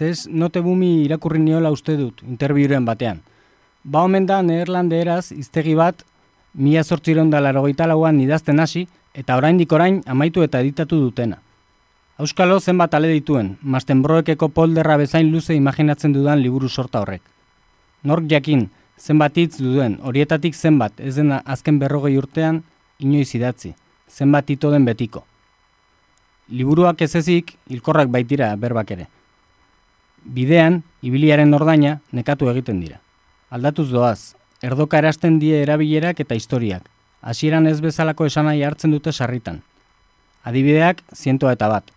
zez note bumi irakurri niola uste dut, interbiuren batean. Ba omen da Neerlande eraz, iztegi bat, mila sortziron da larogeita lauan idazten hasi, eta oraindik orain amaitu eta editatu dutena. Euskalo zenbat ale dituen, mastenbroekeko polderra bezain luze imaginatzen dudan liburu sorta horrek. Nork jakin, zenbat hitz duen, horietatik zenbat, ez dena azken berrogei urtean, inoiz idatzi, zenbat ito den betiko. Liburuak ez ezik, hilkorrak baitira berbak ere. Bidean, ibiliaren ordaina, nekatu egiten dira. Aldatuz doaz, erdoka erasten die erabilerak eta historiak, hasieran ez bezalako esanai hartzen dute sarritan. Adibideak, zientoa eta bat.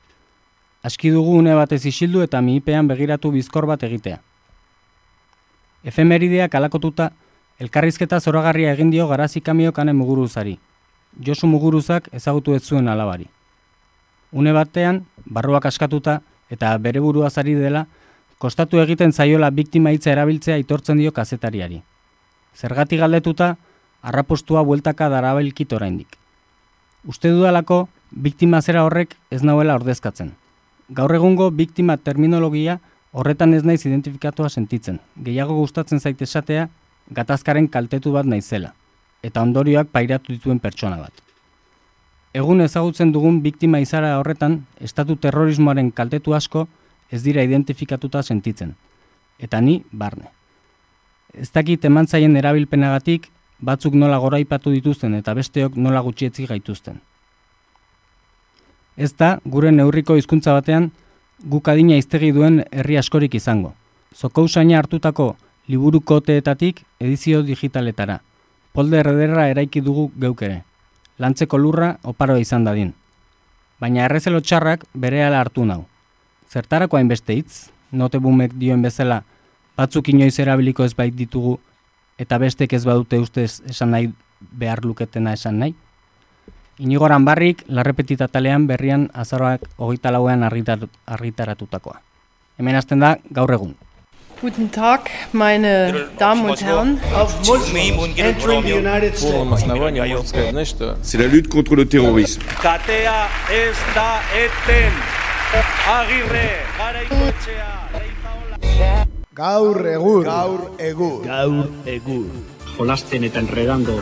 Aski dugu une batez isildu eta mihipean begiratu bizkor bat egitea. Efemerideak alakotuta, elkarrizketa zoragarria egin dio garazi kamio kane muguruzari. Josu muguruzak ezagutu ez zuen alabari. Une batean, barruak askatuta eta bere burua zari dela, kostatu egiten zaiola biktima hitza erabiltzea aitortzen dio kazetariari. Zergatik galdetuta, arrapostua bueltaka darabailkit oraindik. Uste dudalako, biktima zera horrek ez nauela ordezkatzen. Gaur egungo biktima terminologia horretan ez naiz identifikatua sentitzen. Gehiago gustatzen zait esatea, gatazkaren kaltetu bat naizela, eta ondorioak pairatu dituen pertsona bat. Egun ezagutzen dugun biktima izara horretan, estatu terrorismoaren kaltetu asko ez dira identifikatuta sentitzen. Eta ni, barne. Ez dakit eman zaien erabilpenagatik, batzuk nola goraipatu dituzten eta besteok nola gutxietzi gaituzten. Ez da, gure neurriko hizkuntza batean, guk adina iztegi duen herri askorik izango. Zoko usaina hartutako liburu koteetatik edizio digitaletara. Polde errederra eraiki dugu geukere. Lantzeko lurra oparoa izan dadin. Baina errezelo txarrak bere ala hartu nau. Zertarako hainbeste hitz, note bumek dioen bezala, batzuk inoiz erabiliko ez bait ditugu, eta bestek ez badute ustez esan nahi behar luketena esan nahi. Inigoran barrik, larrepetita talean berrian azaroak hogeita lauean argitaratutakoa. Hemen hasten da gaur egun. Guten Tag, meine Damen und Herren. Entering the United States. C'est la lutte contre le terrorisme. Katea ez da eten. Agirre, garaikoetxea, leizaola. Gaur egur. Gaur egur. Gaur egur. Jolasten eta enredando.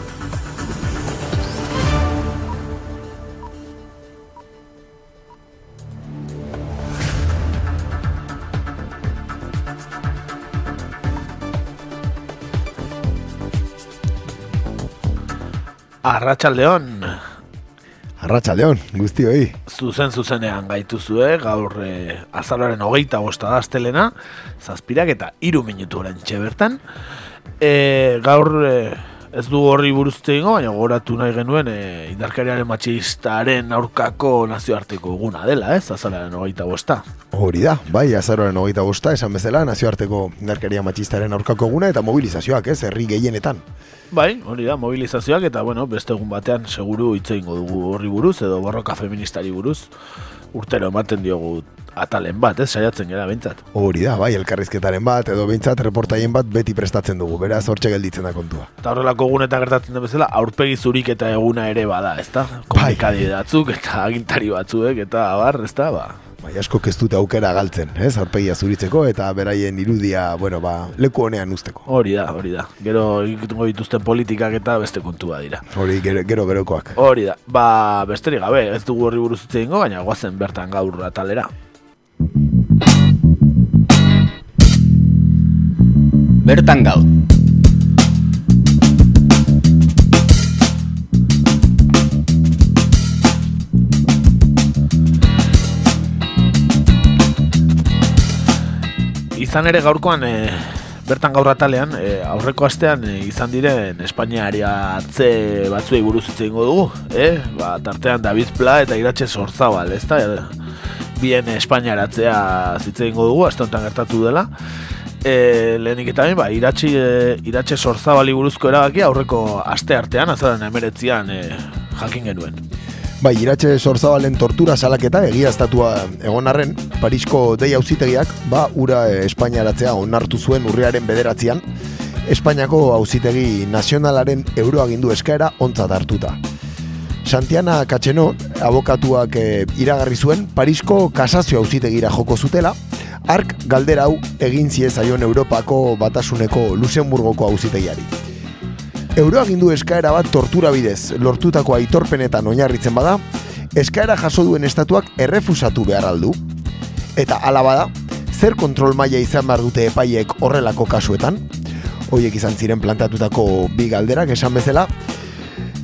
Arratxaldeon, Arratxaldeon, guzti hoi. zuzen zuzenean gaituzue, gaur e, azalaren hogeita bosta da astelena, zazpirak eta iru minutu bertan. E, gaur e, ez du horri buruzte ingo, baina goratu nahi genuen e, indarkariaren matxistaren aurkako nazioarteko eguna dela, ez, azalaren hogeita bosta. Hori da, bai, azaroaren hogeita bosta, esan bezala, nazioarteko indarkeria matxistaren aurkako eguna eta mobilizazioak, ez, herri gehienetan. Bai, hori da, mobilizazioak eta, bueno, beste egun batean seguru hitz egingo dugu horri buruz, edo borroka feministari buruz, urtero ematen diogu atalen bat, ez, saiatzen gara behintzat. Hori da, bai, elkarrizketaren bat, edo behintzat reportaien bat beti prestatzen dugu, beraz hortxe gelditzen da kontua. Eta horrelako egunetan gertatzen den bezala, aurpegi zurik eta eguna ere bada, ezta? Komunikadi batzuk eta agintari batzuek eta abar, ezta, ba. Bai, asko ez dute aukera galtzen, ez, aurpegia zuritzeko eta beraien irudia, bueno, ba, leku honean usteko. Hori da, hori da. Gero ikutungo dituzten politikak eta beste kontua dira. Hori gero, gero gerokoak. Hori da. Ba, besterik gabe, ez dugu horri buruz hitz egingo, baina goazen bertan gaur atalera. Bertan gaur. Izan ere gaurkoan e, bertan gaur atalean e, aurreko astean e, izan diren Espainiaria atze batzuei buruz hitz egingo dugu, eh? Ba, tartean David Pla eta Iratxe Sorzabal, ezta? E, bien Espainiaratzea hitz egingo dugu, aste gertatu dela. E, lehenik eta ba, iratxe, e, iratxe Sorzabali buruzko erabakia aurreko aste artean, azaren emeretzian e, jakin genuen. Bai, iratxe sorzabalen tortura salaketa egiaztatua egon arren, Parisko dei auzitegiak, ba, ura eh, Espainiaratzea onartu zuen urriaren bederatzean, Espainiako auzitegi nazionalaren euroagindu eskaera ontzat hartuta. Santiana Katxeno, abokatuak eh, iragarri zuen, Parisko kasazio auzitegira joko zutela, Ark galdera hau egin ziezaion Europako batasuneko Luxemburgoko auzitegiari. Euroagindu eskaera bat tortura bidez lortutako aitorpenetan oinarritzen bada, eskaera jaso duen estatuak errefusatu behar aldu. Eta hala bada, zer kontrol maila izan behar dute epaiek horrelako kasuetan? Hoiek izan ziren plantatutako bi galderak esan bezala,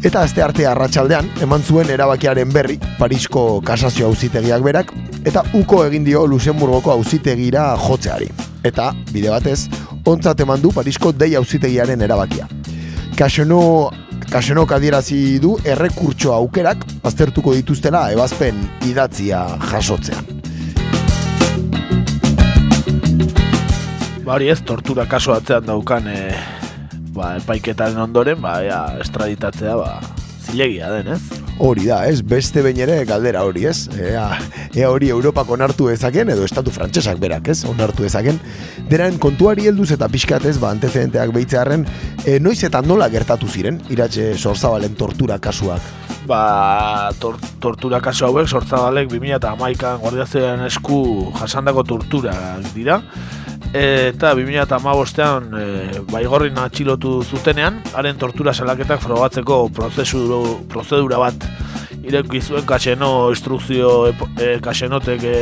Eta azte arte arratsaldean eman zuen erabakiaren berri Parisko kasazio auzitegiak berak eta uko egin dio Luxemburgoko auzitegira jotzeari. Eta, bide batez, ontzat eman du Parisko dei auzitegiaren erabakia. Kaseno, kasenok adierazi du errekurtso aukerak aztertuko dituztela ebazpen idatzia jasotzean. Ba hori ez, tortura kaso atzean daukan e, ba, epaiketaren ondoren, ba, ea, estraditatzea, ba, zilegia den, ez? Hori da, ez? Beste behin ere galdera hori, ez? Ea, ea hori Europak onartu dezaken, edo estatu frantsesak berak, ez? Onartu dezaken. Deren kontuari helduz eta pixkat ez, ba, antecedenteak behitzearen, e, noiz eta nola gertatu ziren, iratxe sorzabalen tortura kasuak. Ba, tor tortura kaso hauek, sortzabalek 2008an guardiazean esku jasandako tortura dira. Eta 2008an e, baigorrin atxilotu zutenean, haren tortura salaketak frogatzeko prozesu, prozedura bat. Ireki zuen kaseno instrukzio e, kasenotek e,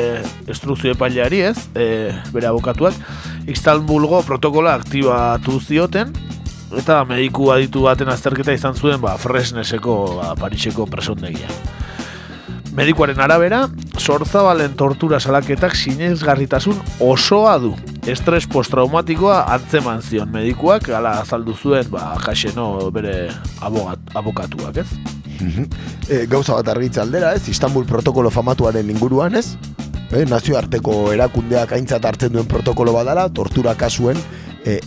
instrukzio epaileari ez, e, bere abokatuak, Istanbulgo protokola aktibatu zioten, eta mediku aditu baten azterketa izan zuen ba, Fresneseko, ba, Pariseko presondegia. Medikuaren arabera, sortzabalen tortura salaketak sinezgarritasun osoa du. Estres posttraumatikoa antzeman zion medikuak, ala azaldu zuen, ba, jaxeno bere abogat, abokatuak, ez? e, gauza bat argitza aldera, ez? Istanbul protokolo famatuaren inguruan, ez? E, nazioarteko erakundeak aintzat hartzen duen protokolo badala, tortura kasuen e,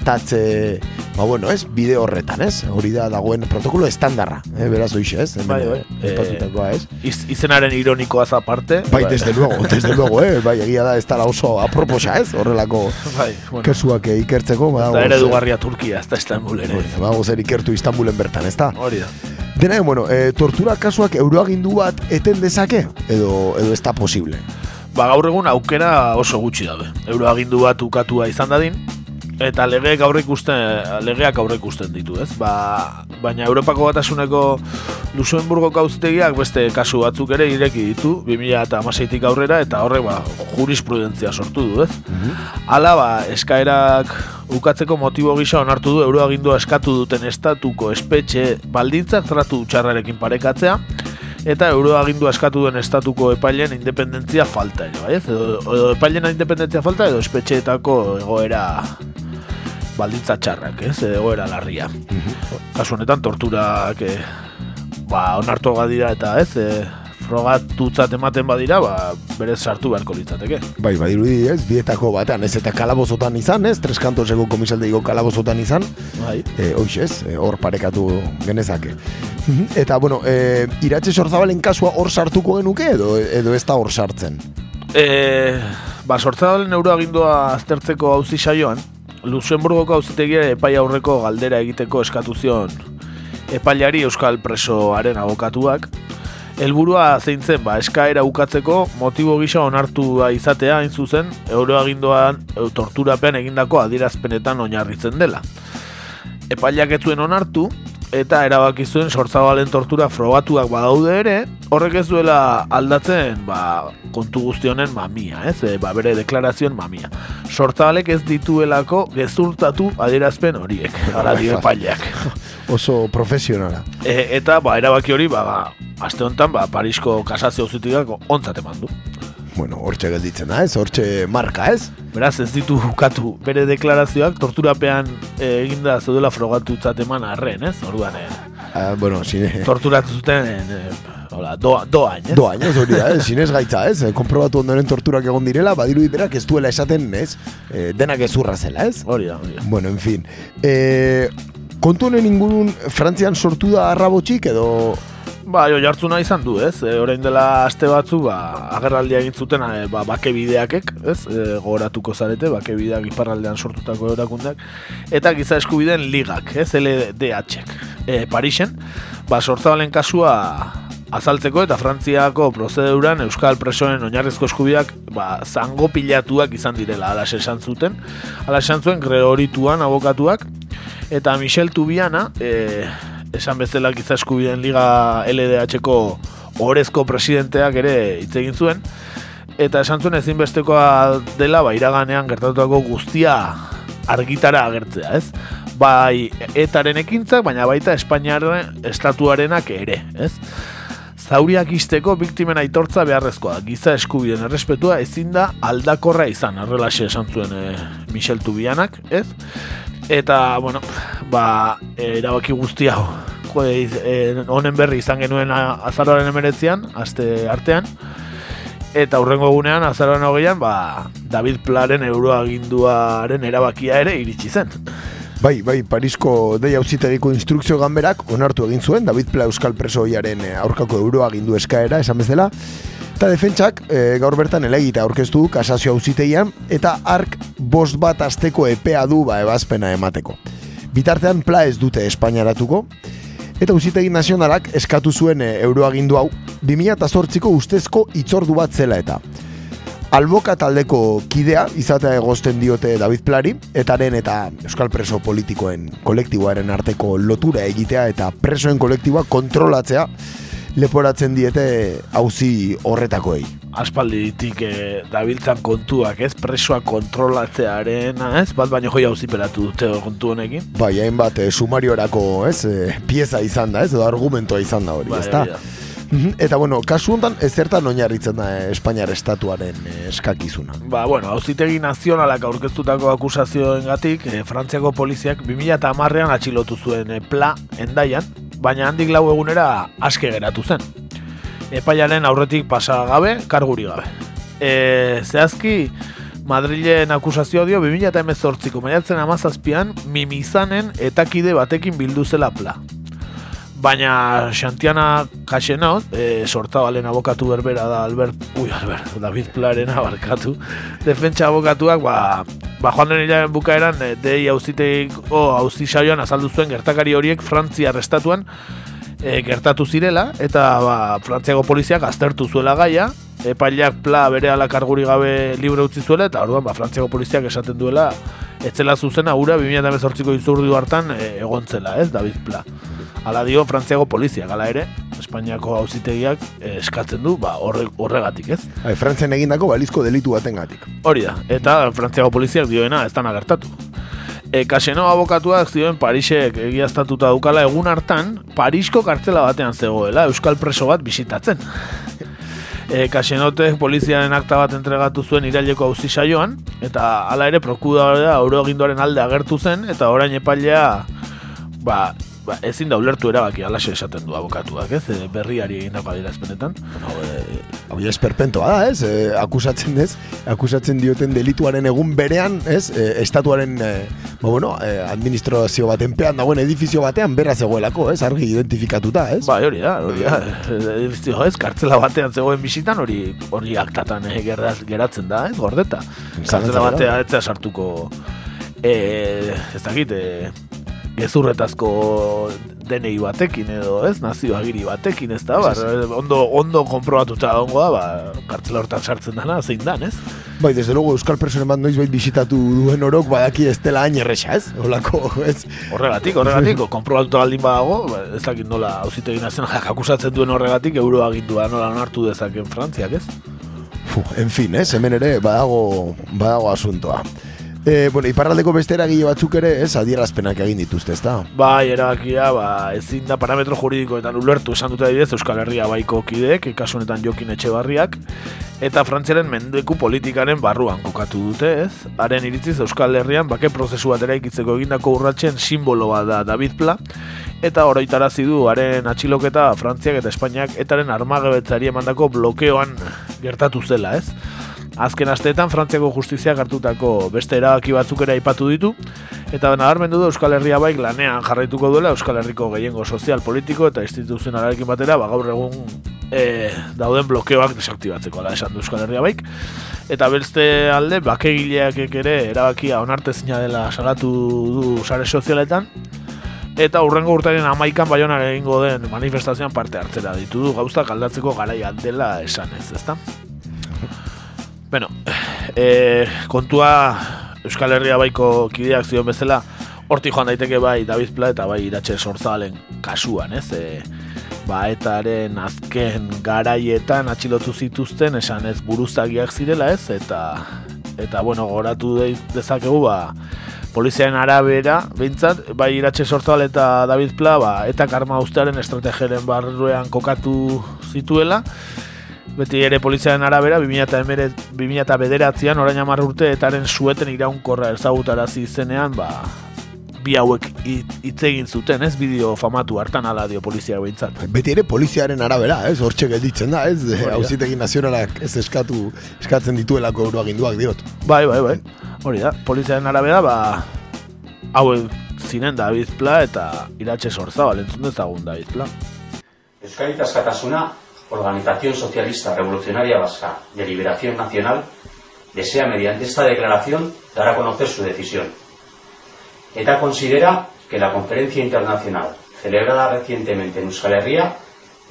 egiaztatze, ba bueno, ez? Bide horretan, ez? Hori da dagoen protokolo estandarra, eh? beraz hoxe, ez? Hemen, Bai, bai. eh, aipatutakoa, ez? Iz, izenaren ironikoaz aparte. Bai, desde luego, desde luego, eh? Bai, egia da, ez dala oso aproposa, ez? Horrelako Bai, bueno. kesuak eh, ikertzeko, Eta badago eredugarria Turkia, ez da Istanbul ere. zer- badago zer ikertu Istanbulen bertan, ez da? Hori da. Dena, bueno, e, tortura kasuak euroagindu bat eten dezake? Edo, edo ez da posible? Ba, gaur egun aukera oso gutxi dabe. Euroagindu bat ukatua izan dadin, eta legeek aurre ikusten, legeak aurre ikusten ditu, ez? Ba, baina Europako batasuneko Luxemburgoko auzitegiak beste kasu batzuk ere ireki ditu, 2016tik aurrera, eta horrek ba, jurisprudentzia sortu du, ez? Hala, ba, eskaerak ukatzeko motibo gisa onartu du euroagindua eskatu duten estatuko espetxe baldintzak tratu txarrarekin parekatzea, eta euroagindua eskatu duen estatuko epailen independentzia falta ere, bai? Edo, edo epailena independentzia falta edo espetxeetako egoera baldintza txarrak, ez? Egoera larria. Kasu honetan torturak eh, ba, onartu badira eta ez, eh, frogatutzat ematen badira, ba, berez sartu beharko litzateke. Bai, badirudi ez, bietako batean, ez eta kalabozotan izan, ez, tres kantoseko komisaldeiko kalabozotan izan, Bai. e, hox ez, e, hor parekatu genezake. Mhm. Eta, bueno, e, iratxe sorzabalen kasua hor sartuko genuke edo, edo ez da hor sartzen? E, ba, sortzabalen euroagindua aztertzeko auzi saioan, Luxemburgoko auzitegia epai aurreko galdera egiteko eskatu zion epailari euskal presoaren abokatuak, helburua zeintzen ba, eskaera ukatzeko motibo gisa onartua izatea hain zuzen euroagindoan e, torturapean egindako adierazpenetan oinarritzen dela. Epaileak ez onartu eta erabaki zuen sortzabalen tortura frogatuak badaude ere, horrek ez duela aldatzen ba, kontu guzti honen mamia, ez? E, ba, bere deklarazioen mamia. Sortzabalek ez dituelako gezurtatu adierazpen horiek, ara dio epaileak. Oso profesionala. E, eta ba, erabaki hori, ba, ba, aste honetan, ba, Parisko kasazio auzitigak ontzat eman du. Bueno, hortxe gelditzen da, ez? Hortxe marka, ez? Beraz, ez ditu ukatu bere deklarazioak torturapean e, eginda zeudela frogatutzat eman arren, ez? Orduan, e, Ah, bueno, sine... torturatu zuten, e, hola, doa, doain, ez? Doain, ez hori da, ez? Sinez gaitza, ez? Konprobatu ondoren torturak egon direla, badirudi berak ez duela esaten, ez? E, denak ezurra zela, ez? Hori da, hori da. Bueno, en fin. E, kontu honen ingurun Frantzian sortu da arrabotxik edo... Ba, jo, jartzuna izan du, ez? E, orain dela aste batzu, ba, agerraldia egin zuten, e, ba, bakebideakek, ez? E, gogoratuko zarete, bakebideak iparraldean sortutako erakundeak. Eta giza eskubideen ligak, ez? LDH-ek. E, Parisen, ba, sortzabalen kasua azaltzeko eta Frantziako prozeduran Euskal presoen oinarrizko eskubiak ba, zango pilatuak izan direla, ala esan zuten. Ala esan zuen Gregorituan abokatuak, eta Michel Tubiana, e, esan bezala giza eskubideen liga LDH-ko orezko presidenteak ere hitz egin zuen, eta esan zuen ezinbestekoa dela ba, iraganean gertatutako guztia argitara agertzea, ez? Bai etaren ekintzak, baina baita Espainiaren estatuarenak ere, ez? Zauriak izteko biktimen aitortza beharrezkoa, giza eskubiden errespetua ezin da aldakorra izan, arrelaxe esan zuen e, Michel Tubianak, ez? Eta, bueno, ba, erabaki guzti hau, jo, e, honen berri izan genuen azaroaren emeretzean, aste artean, eta hurrengo egunean azaroan hogeian ba, David Plaren euroaginduaren erabakia ere iritsi zen. Bai, bai, Parisko dei auzitegiko instrukzio ganberak onartu egin zuen David Pla Euskal Presoiaren eh, aurkako euroagindu eskaera, esan bezala. Eta defentsak e, gaur bertan elegita aurkeztu du kasazio auzitegian eta ark bost bat asteko epea du ba ebazpena emateko. Bitartean Pla ez dute Espainiaratuko, Eta uzitegi nazionalak eskatu zuen e, euroagindu hau. 2008ko ustezko itzordu bat zela eta. Alboka taldeko kidea izatea egozten diote David Plari etaren eta Euskal Preso politikoen kolektiboaren arteko lotura egitea eta presoen kolektiboa kontrolatzea leporatzen diete auzi horretakoei. Aspalditik e, dabiltzan kontuak, ez? Presoa kontrolatzearen, ez? Bat baino joi auzi peratu dute kontu honekin. Bai, hain bat, e, sumariorako, ez? E, pieza izan da, ez? Edo argumentoa izan da hori, Bai, ez da? hori da. Mhm, Eta bueno, kasu honetan ezertan oinarritzen da eh, Espainiar estatuaren eh, eskakizuna. Ba, bueno, auzitegi nazionalak aurkeztutako akusazioengatik, e, Frantziako poliziak 2010ean atxilotu zuen pla endaian, baina handik lau egunera aske geratu zen. Epaiaren aurretik pasa gabe, karguri gabe. E, zehazki, Madrilen akusazio dio 2018ko maiatzen amazazpian mimizanen etakide batekin bildu zela pla. Baina Xantiana Kaxenot, e, sortabalen abokatu berbera da Albert, ui Albert, David Plaren abarkatu, defentsa abokatuak, ba, ba joan den hilaren bukaeran, e, dei auziteiko auzi saioan azaldu zuen gertakari horiek Frantzia arrestatuan e, gertatu zirela, eta ba, Frantziako poliziak aztertu zuela gaia, epaileak pla bere ala karguri gabe libre utzi zuela, eta orduan ba, Frantziako poliziak esaten duela, etzela zuzena ura 2018ko izurdu hartan e, egontzela, ez, David Pla. Hala dio Frantziako polizia, gala ere, Espainiako auzitegiak eh, eskatzen du, ba, horre, horregatik, ez? Bai, Frantzian egindako balizko delitu batengatik. Hori da, eta Frantziako poliziak dioena ez da nagertatu. E, Kaseno abokatuak zioen Parisek egiaztatuta dukala egun hartan, Parisko kartzela batean zegoela, Euskal preso bat bisitatzen. E, Kasenotek poliziaren akta bat entregatu zuen iraileko auzi saioan, eta hala ere prokuradora euroaginduaren alde agertu zen, eta orain epailea ba, ba, ezin da ulertu erabaki alaxe esaten du abokatuak, ez? E, berriari egindako adierazpenetan. Hau ja esperpentoa da, ez? E, akusatzen ez, akusatzen dioten delituaren egun berean, ez? E, estatuaren, e, ba, bueno, e, administrazio baten pean dagoen edifizio batean berra zegoelako, ez? Argi identifikatuta, ez? Bai, hori da, hori da. Edifizio, ez, kartzela batean zegoen bisitan hori hori aktatan eh, gerraz, geratzen da, ez, gordeta. Kartzela batea ez zea sartuko eh, ez dakit, eh, gezurretazko DNI batekin edo, ez, nazio agiri batekin, ez da, bar, ondo, ondo konprobatuta dagoengo da, ba, kartzela hortan sartzen dana, zein dan, ez? Bai, desde luego Euskal Personen bat noiz bisitatu duen orok badaki ez dela hain erresa, ez? Olako, ez? Horregatik, horregatik, konprobatuta baldin badago, ba, ez dakit nola auzitegi nazionalak akusatzen duen horregatik, euroagindua nola onartu dezaken Frantziak, ez? Fu, en fin, ez? Hemen ere badago, badago asuntoa. E, bueno, iparraldeko beste eragile batzuk ere, ez, adierazpenak egin dituzte, ez da? Bai, erabakia, ba, ezin da parametro juridikoetan ulertu esan dute adibidez Euskal Herria baiko kideek, kasu honetan Jokin Etxebarriak, eta Frantziaren mendeku politikaren barruan kokatu dute, ez? Haren iritziz Euskal Herrian bake prozesu bat eraikitzeko egindako urratsen simboloa da David Pla, eta oroitarazi du haren atxiloketa Frantziak eta Espainiak etaren armagebetzari emandako blokeoan gertatu zela, ez? Azken asteetan Frantziako justiziak hartutako beste erabaki batzuk ere aipatu ditu eta nabarmendu du Euskal Herria baik lanean jarraituko duela Euskal Herriko gehiengo sozial, politiko eta instituzionalarekin batera ba, gaur egun e, dauden blokeoak desaktibatzeko ala esan du Euskal Herria baik eta beste alde bakegileak ere erabakia onartezina dela salatu du sare sozialetan eta urrengo urtaren amaikan baionan egingo den manifestazioan parte hartzera ditu du gauzak aldatzeko garaia dela esan ez, ezta? Bueno, e, kontua Euskal Herria baiko kideak zion bezala, horti joan daiteke bai David Pla eta bai iratxe sortzalen kasuan, ez? E, ba, etaren azken garaietan atxilotu zituzten, esan ez buruzagiak zirela, ez? Eta, eta bueno, goratu dezakegu, ba, poliziaren arabera, behintzat, bai iratxe sortzal eta David Pla, ba, eta karma ustearen estrategeren barruean kokatu zituela, Beti ere poliziaren arabera, 2000 eta bederatzean, orain amar urte, etaren sueten iraunkorra ezagutarazi izenean, ba, bi hauek hitz egin zuten, ez bideo famatu hartan ala dio polizia behintzat. Beti ere poliziaren arabera, ez hortxe gelditzen da, ez hauzitegi nazionalak ez eskatu eskatzen dituelako euroaginduak diot. Bai, bai, bai. Hori da, poliziaren arabera, ba, hauek zinen David Pla eta iratxe sorza, balentzun dezagun David Pla. Euskari askatasuna Organización Socialista Revolucionaria Vasca de Liberación Nacional, desea mediante esta declaración dar a conocer su decisión. ETA considera que la conferencia internacional celebrada recientemente en Euskal Herria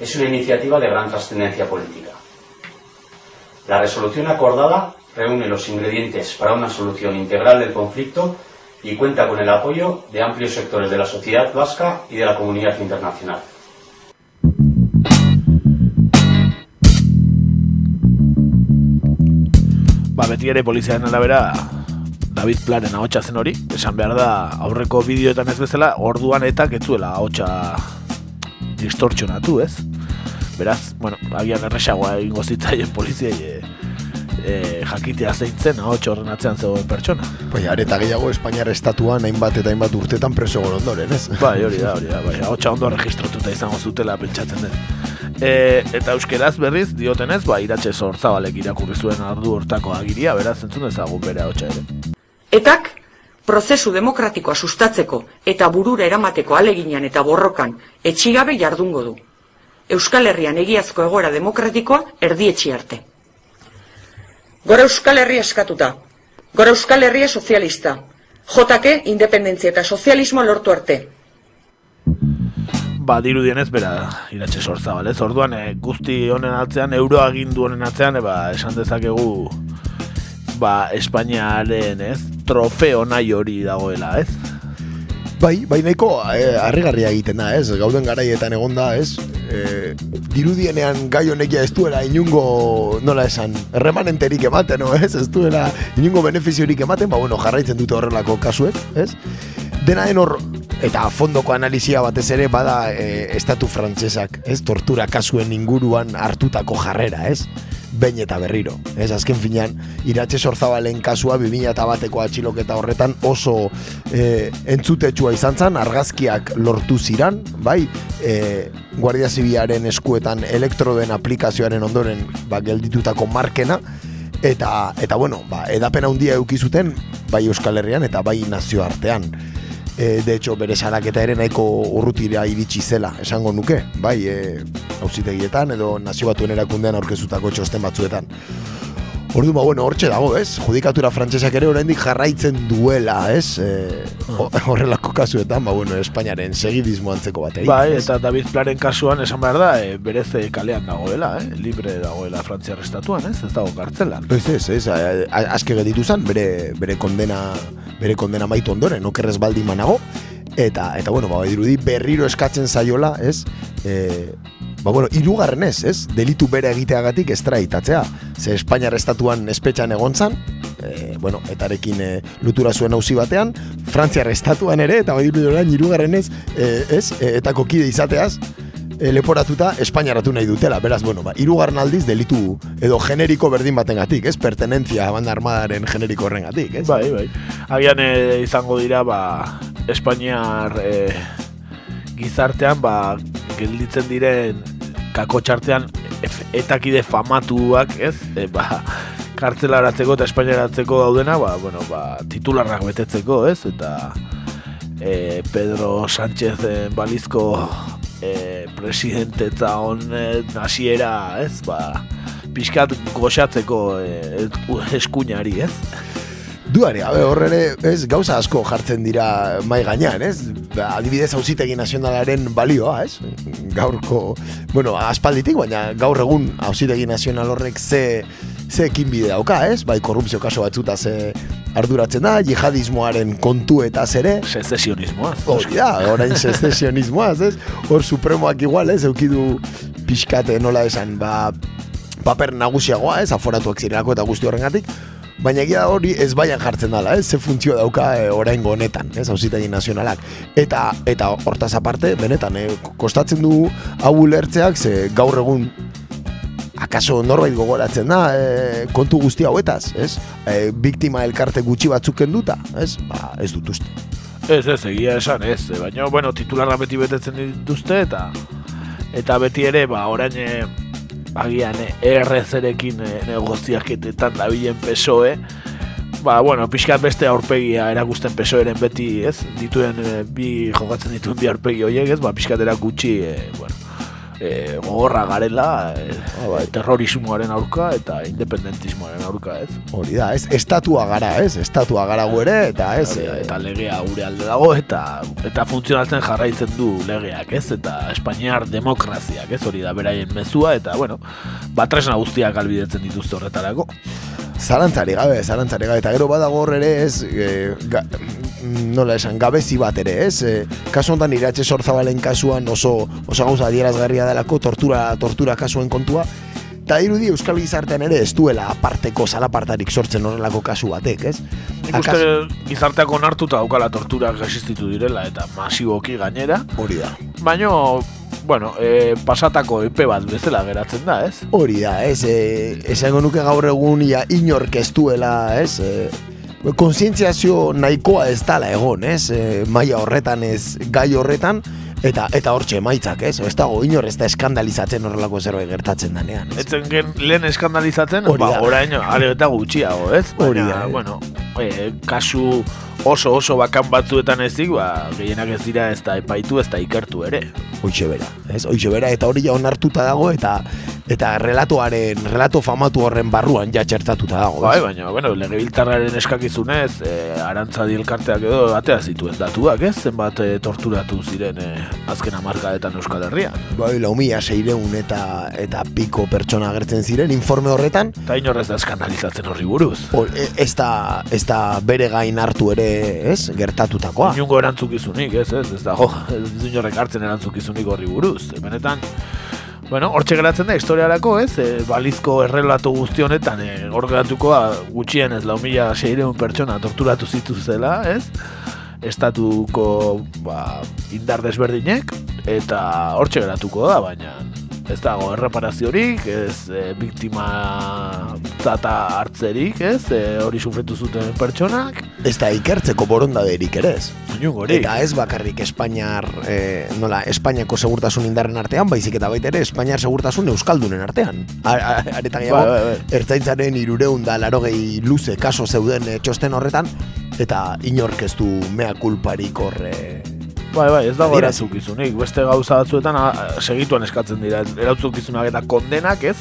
es una iniciativa de gran trascendencia política. La resolución acordada reúne los ingredientes para una solución integral del conflicto y cuenta con el apoyo de amplios sectores de la sociedad vasca y de la comunidad internacional. Ba, beti ere poliziaren arabera David Planen ahotsa zen hori, esan behar da aurreko bideoetan ez bezala, orduan eta ketzuela ahotsa distortzionatu, ez? Beraz, bueno, agian erresagoa egingo zitzaien poliziai e, e, jakitea zeintzen ahotsa horren atzean zegoen pertsona. Bai, areta gehiago Espainiar estatuan hainbat eta hainbat urtetan preso ondoren, ez? Bai, hori da, hori da, bai, ahotsa ondo registrotuta izango zutela pentsatzen den. E, eta euskeraz berriz diotenez, ba, iratxe zortzabalek irakurri zuen ardu hortako agiria, beraz entzun ezagun bere hau ere. Etak, prozesu demokratikoa sustatzeko eta burura eramateko aleginan eta borrokan etxigabe jardungo du. Euskal Herrian egiazko egoera demokratikoa erdietxi arte. Gora Euskal Herria eskatuta, gora Euskal Herria sozialista, jotake independentzia eta sozialismo lortu arte, ba, dirudienez bera iratxe sortza, bale? Orduan, e, guzti honen atzean, euroagindu honen atzean, e, ba, esan dezakegu, ba, Espainiaren, ez? Trofeo nahi hori dagoela, ez? Bai, bai nahiko e, harrigarria egiten da, ez? Gauden garaietan egon da, ez? E, dirudienean gai honekia ez duela inungo, nola esan, remanenterik ematen, no, ez? Ez duela inungo benefiziorik ematen, ba, bueno, jarraitzen dute horrelako kasuek, ez? Dena den hor, eta fondoko analizia batez ere bada e, estatu frantsesak, ez? Tortura kasuen inguruan hartutako jarrera, ez? Behin eta berriro. Ez azken finean, iratxe sorzabalen kasua 2000 eta bateko atxiloketa horretan oso e, entzutetsua izan zen, argazkiak lortu ziran, bai, e, Guardia Zibiaren eskuetan elektroden aplikazioaren ondoren ba, gelditutako markena, eta, eta bueno, ba, edapen handia eukizuten, bai Euskal Herrian eta bai nazioartean e, de hecho, bere salaketa ere nahiko urrutira iritsi zela, esango nuke, bai, e, auzitegietan edo nazio batuen erakundean aurkezutako txosten batzuetan. Ordu ba, bueno, hortxe dago, ez? Judikatura frantsesak ere oraindik jarraitzen duela, ez? E, horrelako kasuetan, ba, bueno, Espainiaren segidismo antzeko bat. Bai, eta David Plaren kasuan esan behar da, e, berez kalean dagoela, eh? libre dagoela frantziar estatuan, ez? Ez dago kartzelan. Ez, ez, ez, azke geditu zen, bere, bere kondena bere kondena maitu ondoren, okerrez baldi manago, eta, eta bueno, ba, dirudi berriro eskatzen zaiola, ez, e, ba, bueno, irugarren ez, ez, delitu bere egiteagatik estraitatzea, ze Espainiar estatuan espetxan egon zan, e, bueno, etarekin e, lutura zuen hauzi batean, Frantziar estatuan ere, eta bai irugarren ez, e, ez, e, eta kokide izateaz, leporatuta Espainiaratu nahi dutela. Beraz, bueno, ba, irugarren aldiz delitu edo generiko berdin baten gatik, ez? Pertenentzia banda armadaren generiko horren gatik, ez? Bai, bai. Agian e, izango dira, ba, Espainiar e, gizartean, ba, gelditzen diren kako txartean etakide famatuak, ez? E, ba, kartzelaratzeko eta espainiaratzeko daudena, ba, bueno, ba, titularrak betetzeko, ez? Eta e, Pedro Sánchez balizko e, presidente eta honet hasiera, ez, ba, pixkat goxatzeko e, eskuinari, ez? Duari, gabe hor ere, ez, gauza asko jartzen dira mai gainean, ez? Ba, adibidez hauzitegi nazionalaren balioa, ez? Gaurko, bueno, aspalditik, baina gaur egun hauzitegi nazional horrek ze, ze ekin bide dauka, ez? Bai, korrupzio kaso batzuta ze arduratzen da, jihadismoaren kontuetaz ere. Secesionismoaz. Hori da, orain secesionismoaz, ez? Hor supremoak igual, ez? Eukidu pixkate nola esan, ba, paper nagusiagoa, ez? Aforatuak zirelako eta guzti horrengatik. Baina egia hori ez baian jartzen dela, ez? Ze funtzio dauka e, oraingo honetan, ez? Hauzitegi nazionalak. Eta eta hortaz aparte, benetan, e, kostatzen du hau ulertzeak, ze gaur egun akaso norbait gogoratzen da e, kontu guzti hauetaz, ez? E, biktima elkarte gutxi batzuk kenduta, ez? Ba, ez dut uste. Ez, ez, egia esan, ez. E, Baina, bueno, titularra beti betetzen dituzte, eta eta beti ere, ba, orain agian errezerekin e, negoziaketetan dabilen PSOE, ba, bueno, pixkat beste aurpegia erakusten PSOEren beti, ez? Dituen, e, bi jokatzen dituen bi aurpegi horiek, ez? Ba, pixkat erakutsi, e, bueno, e, gogorra garela e, terrorismoaren aurka eta independentismoaren aurka, ez? Hori da, ez? Estatua gara, ez? Estatua gara gu ere, eta ez? Hori da, eta legea gure alde dago, eta eta funtzionatzen jarraitzen du legeak, ez? Eta Espainiar demokraziak, ez? Hori da, beraien mezua, eta, bueno, batresna guztiak albidetzen dituzte horretarako. Zalantzari gabe, zalantzari gabe, eta gero badago hor ere ez, e, ga, nola esan, gabezi bat ere ez, e, kasu honetan iratxe sorzabalen kasuan oso, oso gauza adierazgarria delako tortura, tortura kasuen kontua, eta dirudi Euskal Gizartean ere ez duela aparteko zalapartarik sortzen horrelako kasu batek, ez? Nik uste gizarteak onartuta daukala torturak existitu direla eta masiboki gainera. Hori da. Baina, bueno, e, pasatako epe bat bezala geratzen da, ez? Hori da, ez, e, esango nuke gaur egun ia inork ez duela, ez, e, konsientziazio nahikoa ez dala egon, ez, e, maila horretan ez, gai horretan, eta eta hortxe emaitzak, ez? Ez dago inor ez da eskandalizatzen horrelako zerbait gertatzen danean, ez? Etzen gen lehen eskandalizatzen, Hori ba, da. orain, are eta gutxiago, ez? Hori da. bueno, e, kasu oso oso bakan batzuetan ezik, ba, gehienak ez dira ez da epaitu, ez da ikertu ere. Hoixe bera, ez? Hoixe bera, eta hori ja onartuta dago, eta eta relatoaren, relato famatu horren barruan ja txertatuta dago, Bai, ez? baina, bueno, legebiltarraren eskakizunez, e, arantza elkarteak edo atea zituen datuak, ez? Zenbat e, torturatu ziren e, azken amarkadetan Euskal Herrian. Bai, lau mila seireun eta, eta piko pertsona agertzen ziren informe horretan, Eta inorrez da eskandalizatzen horri buruz. hor, e, ez, da, ez da bere gain hartu ere, ez? Gertatutakoa. Inungo erantzukizunik, ez, ez, ez dago, ez du inorrek hartzen erantzukizunik horri buruz. Benetan, bueno, hortxe geratzen da historiarako, ez, e, balizko errelato guzti honetan, e, hor geratuko da, gutxien ez lau mila seireun pertsona torturatu zituzela, ez, estatuko ba, indar desberdinek, eta hortxe geratuko da, baina ez dago erreparaziorik, ez e, biktima zata hartzerik, ez, e, hori sufritu zuten pertsonak, Ez da ikertzeko borondaderik ere ez. Eta ez bakarrik Espainiar, eh, nola, Espainiako segurtasun indarren artean, baizik eta baita ere Espainiar segurtasun euskaldunen artean. Areta gehiago, Bai, bai, bai. ertzaitzaren irureun da larogei luze kaso zeuden txosten horretan, eta inork ez du mea kulparik horre... Bai, bai, ez dago erantzukizunik. Beste gauza batzuetan a, segituan eskatzen dira erantzunkizunak eta kondenak, ez?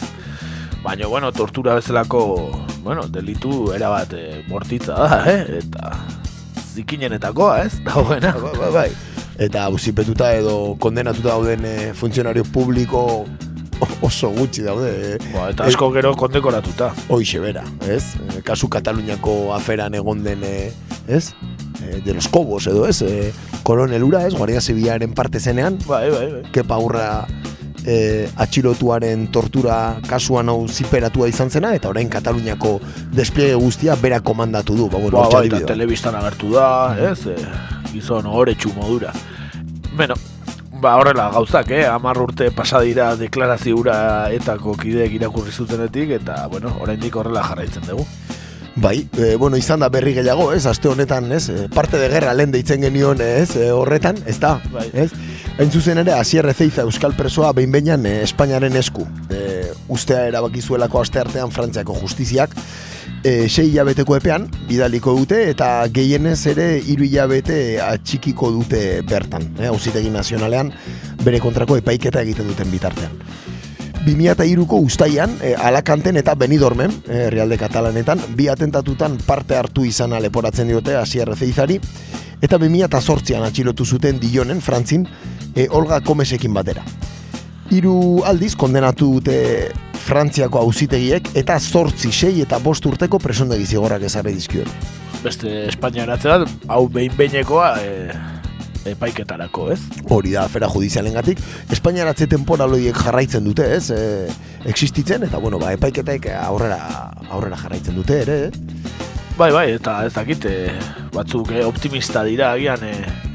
Baina, bueno, tortura bezalako, bueno, delitu erabat e, mortitza da, eh? Eta zikinenetakoa, ez? Dagoena. Bai, bai, bai. Eta auzipetuta edo kondenatuta dauden eh, funtzionario publiko oso gutxi daude. eh. Ba, eta asko gero kondekoratuta. Hoixe bera, ez? Eh, Kasu Kataluniako aferan egon den, eh, ez? Eh, De los Cobos edo, ez? Eh, koronelura, ez? Guardia Zibilaren parte zenean, Bai, bai, bai. kepa hurra eh, atxilotuaren tortura kasuan hau ziperatua izan zena, eta orain Kataluniako despliege guztia bera komandatu du. Ba, bueno, Ba, bai, eta telebistan agertu da, ez? E, gizon oretsu modura. Bueno, ba, horrela gauzak, eh? Amar urte pasa dira deklaraziura etako kideek irakurri zutenetik, eta, bueno, oraindik horrela jarraitzen dugu. Bai, e, bueno, izan da berri gehiago, ez? Aste honetan, ez? E, parte de guerra lehen deitzen genion, ez? E, horretan, ez da? Bai. Ez? Hain zuzen ere, Asier Ezeiza Euskal Presoa behin behinan e, Espainiaren esku. E, ustea erabaki zuelako aste artean Frantziako justiziak. E, sei hilabeteko epean, bidaliko dute, eta gehienez ere hiru hilabete atxikiko dute bertan. E, Auzitegi nazionalean, bere kontrako epaiketa egiten duten bitartean. 2002ko ustaian, e, Alakanten eta Benidormen, e, herrialde katalanetan, bi atentatutan parte hartu izan leporatzen diote Asier Zeizari, eta 2008an atxilotu zuten Dionen, Frantzin, e, Olga Komesekin batera. Hiru aldiz kondenatu dute Frantziako auzitegiek eta zortzi, sei eta bost urteko presondegi zigorrak ezarri dizkion. Beste Espainia eratzea, hau behin behinekoa e, epaiketarako, ez? Hori da, afera judizialen gatik. Espainia eratze temporaloiek jarraitzen dute, ez? E, existitzen, eta bueno, ba, epaiketek aurrera, aurrera jarraitzen dute, ere, eh? Bai, bai, eta ez dakit, e, batzuk e, optimista dira, agian, e,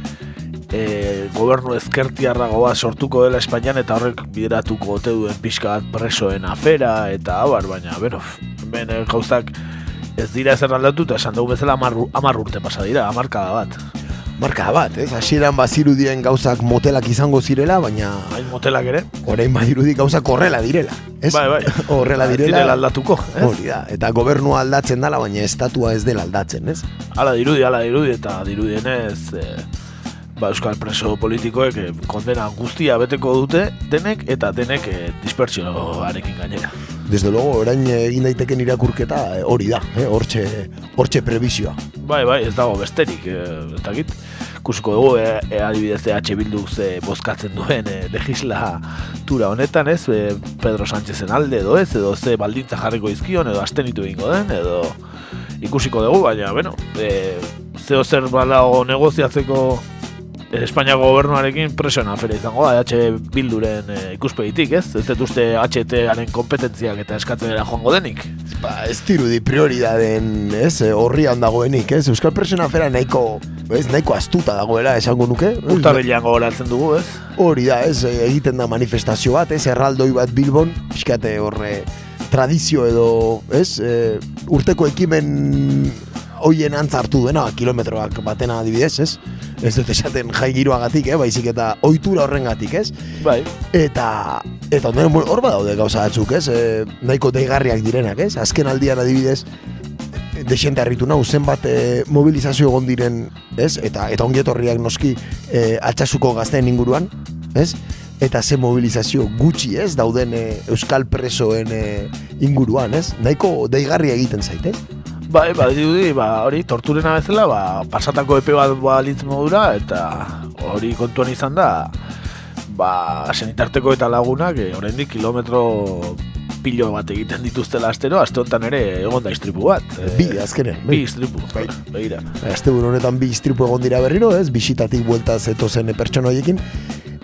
e, gobernu ezkertiarra goa sortuko dela Espainian eta horrek bideratuko ote duen pixka bat presoen afera eta abar, baina, bero, ben gauzak ez dira ezer aldatu eta esan dugu bezala amar, urte pasa dira, amarkada bat. Marka bat, ez? Hasieran bazirudien gauzak motelak izango zirela, baina... Hain motelak ere? Horein badirudi gauzak horrela direla, ez? Bai, bai. Horrela direla. Direla aldatuko, ez? Hori da, eta gobernua aldatzen dela, baina estatua ez dela aldatzen, ez? Hala dirudi, hala dirudi, eta dirudienez... Eh, ba, Euskal preso politikoek eh, kondena guztia beteko dute denek eta denek eh, dispersioarekin gainera. Desde luego, orain egin daiteken irakurketa eh, hori da, eh, hortxe, hortxe prebizioa. Bai, bai, ez dago besterik, eh, eta git, kusiko dugu, e, e, adibidez EH Bilduk ze bozkatzen duen e, legislatura honetan, ez, e, Pedro Sánchezen alde edo ez, edo ze baldintza jarriko izkion, edo astenitu egingo den, edo ikusiko dugu, baina, bueno, e, zeo zer balago negoziatzeko Espainiako gobernuarekin presioen afera izango da, H bilduren e, ikuspegitik, ez? Ez dut uste HT-aren kompetentziak eta eskatzen dira joango denik? Ba, ez dirudi prioridaden, ez, eh, horrian dagoenik, ez? Euskal presioen afera nahiko, ez, nahiko astuta dagoela, esango nuke? Urtarrilean gogoratzen dugu, ez? Hori da, ez, egiten da manifestazio bat, ez, erraldoi bat Bilbon, pixkate horre tradizio edo, ez, e, urteko ekimen hoien antzartu duena, kilometroak batena adibidez, ez? ez dut esaten jai giroagatik, eh, baizik eta ohitura horrengatik, ez? Bai. Eta eta ondoren hor badaude gauza batzuk, ez? E, nahiko deigarriak direnak, ez? Azken aldian adibidez desente harritu nau zenbat e, mobilizazio egon diren, ez? Eta eta ongietorriak noski e, atxasuko gazteen inguruan, ez? Eta ze mobilizazio gutxi, ez? Dauden e, euskal presoen e, inguruan, ez? Nahiko deigarria egiten zaite, Bai, ba, dirudi, ba, hori, torturena bezala, ba, pasatako epe bat balitz modura, eta hori kontuan izan da, ba, senitarteko eta lagunak, e, oraindik kilometro pilo bat egiten dituztela astero, aste honetan ere egon da istripu bat. E, bi, azkenen. Bi istripu, bai. begira. Aste honetan bi istripu egon dira berriro, ez, bisitatik buelta zeto zen pertsona horiekin,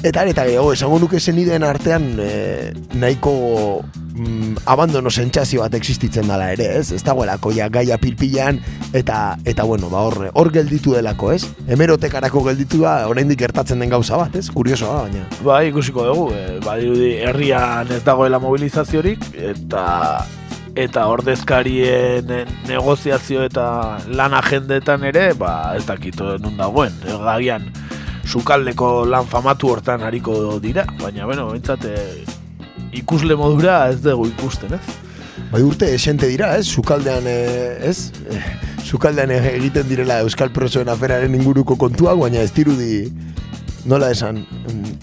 Eta eta gehiago, esango nuke zen artean e, nahiko mm, abandono sentsazio bat existitzen dela ere, ez? Ez dagoelako ja gaia pilpilan eta eta bueno, ba hor hor gelditu delako, ez? Hemerotekarako gelditu da oraindik gertatzen den gauza bat, ez? Kuriosoa baina. Ba, ikusiko dugu, e, badirudi herrian ez dagoela mobilizaziorik eta eta ordezkarien negoziazio eta lan agendetan ere, ba, ez dakito nun dagoen, gagian sukaldeko lan famatu hortan hariko dira, baina, bueno, bintzat, e, ikusle modura ez dugu ikusten, ez? Bai urte esente dira, ez? Sukaldean, e, ez? E, sukaldean egiten direla Euskal Prosoen aferaren inguruko kontua, baina ez dirudi nola esan,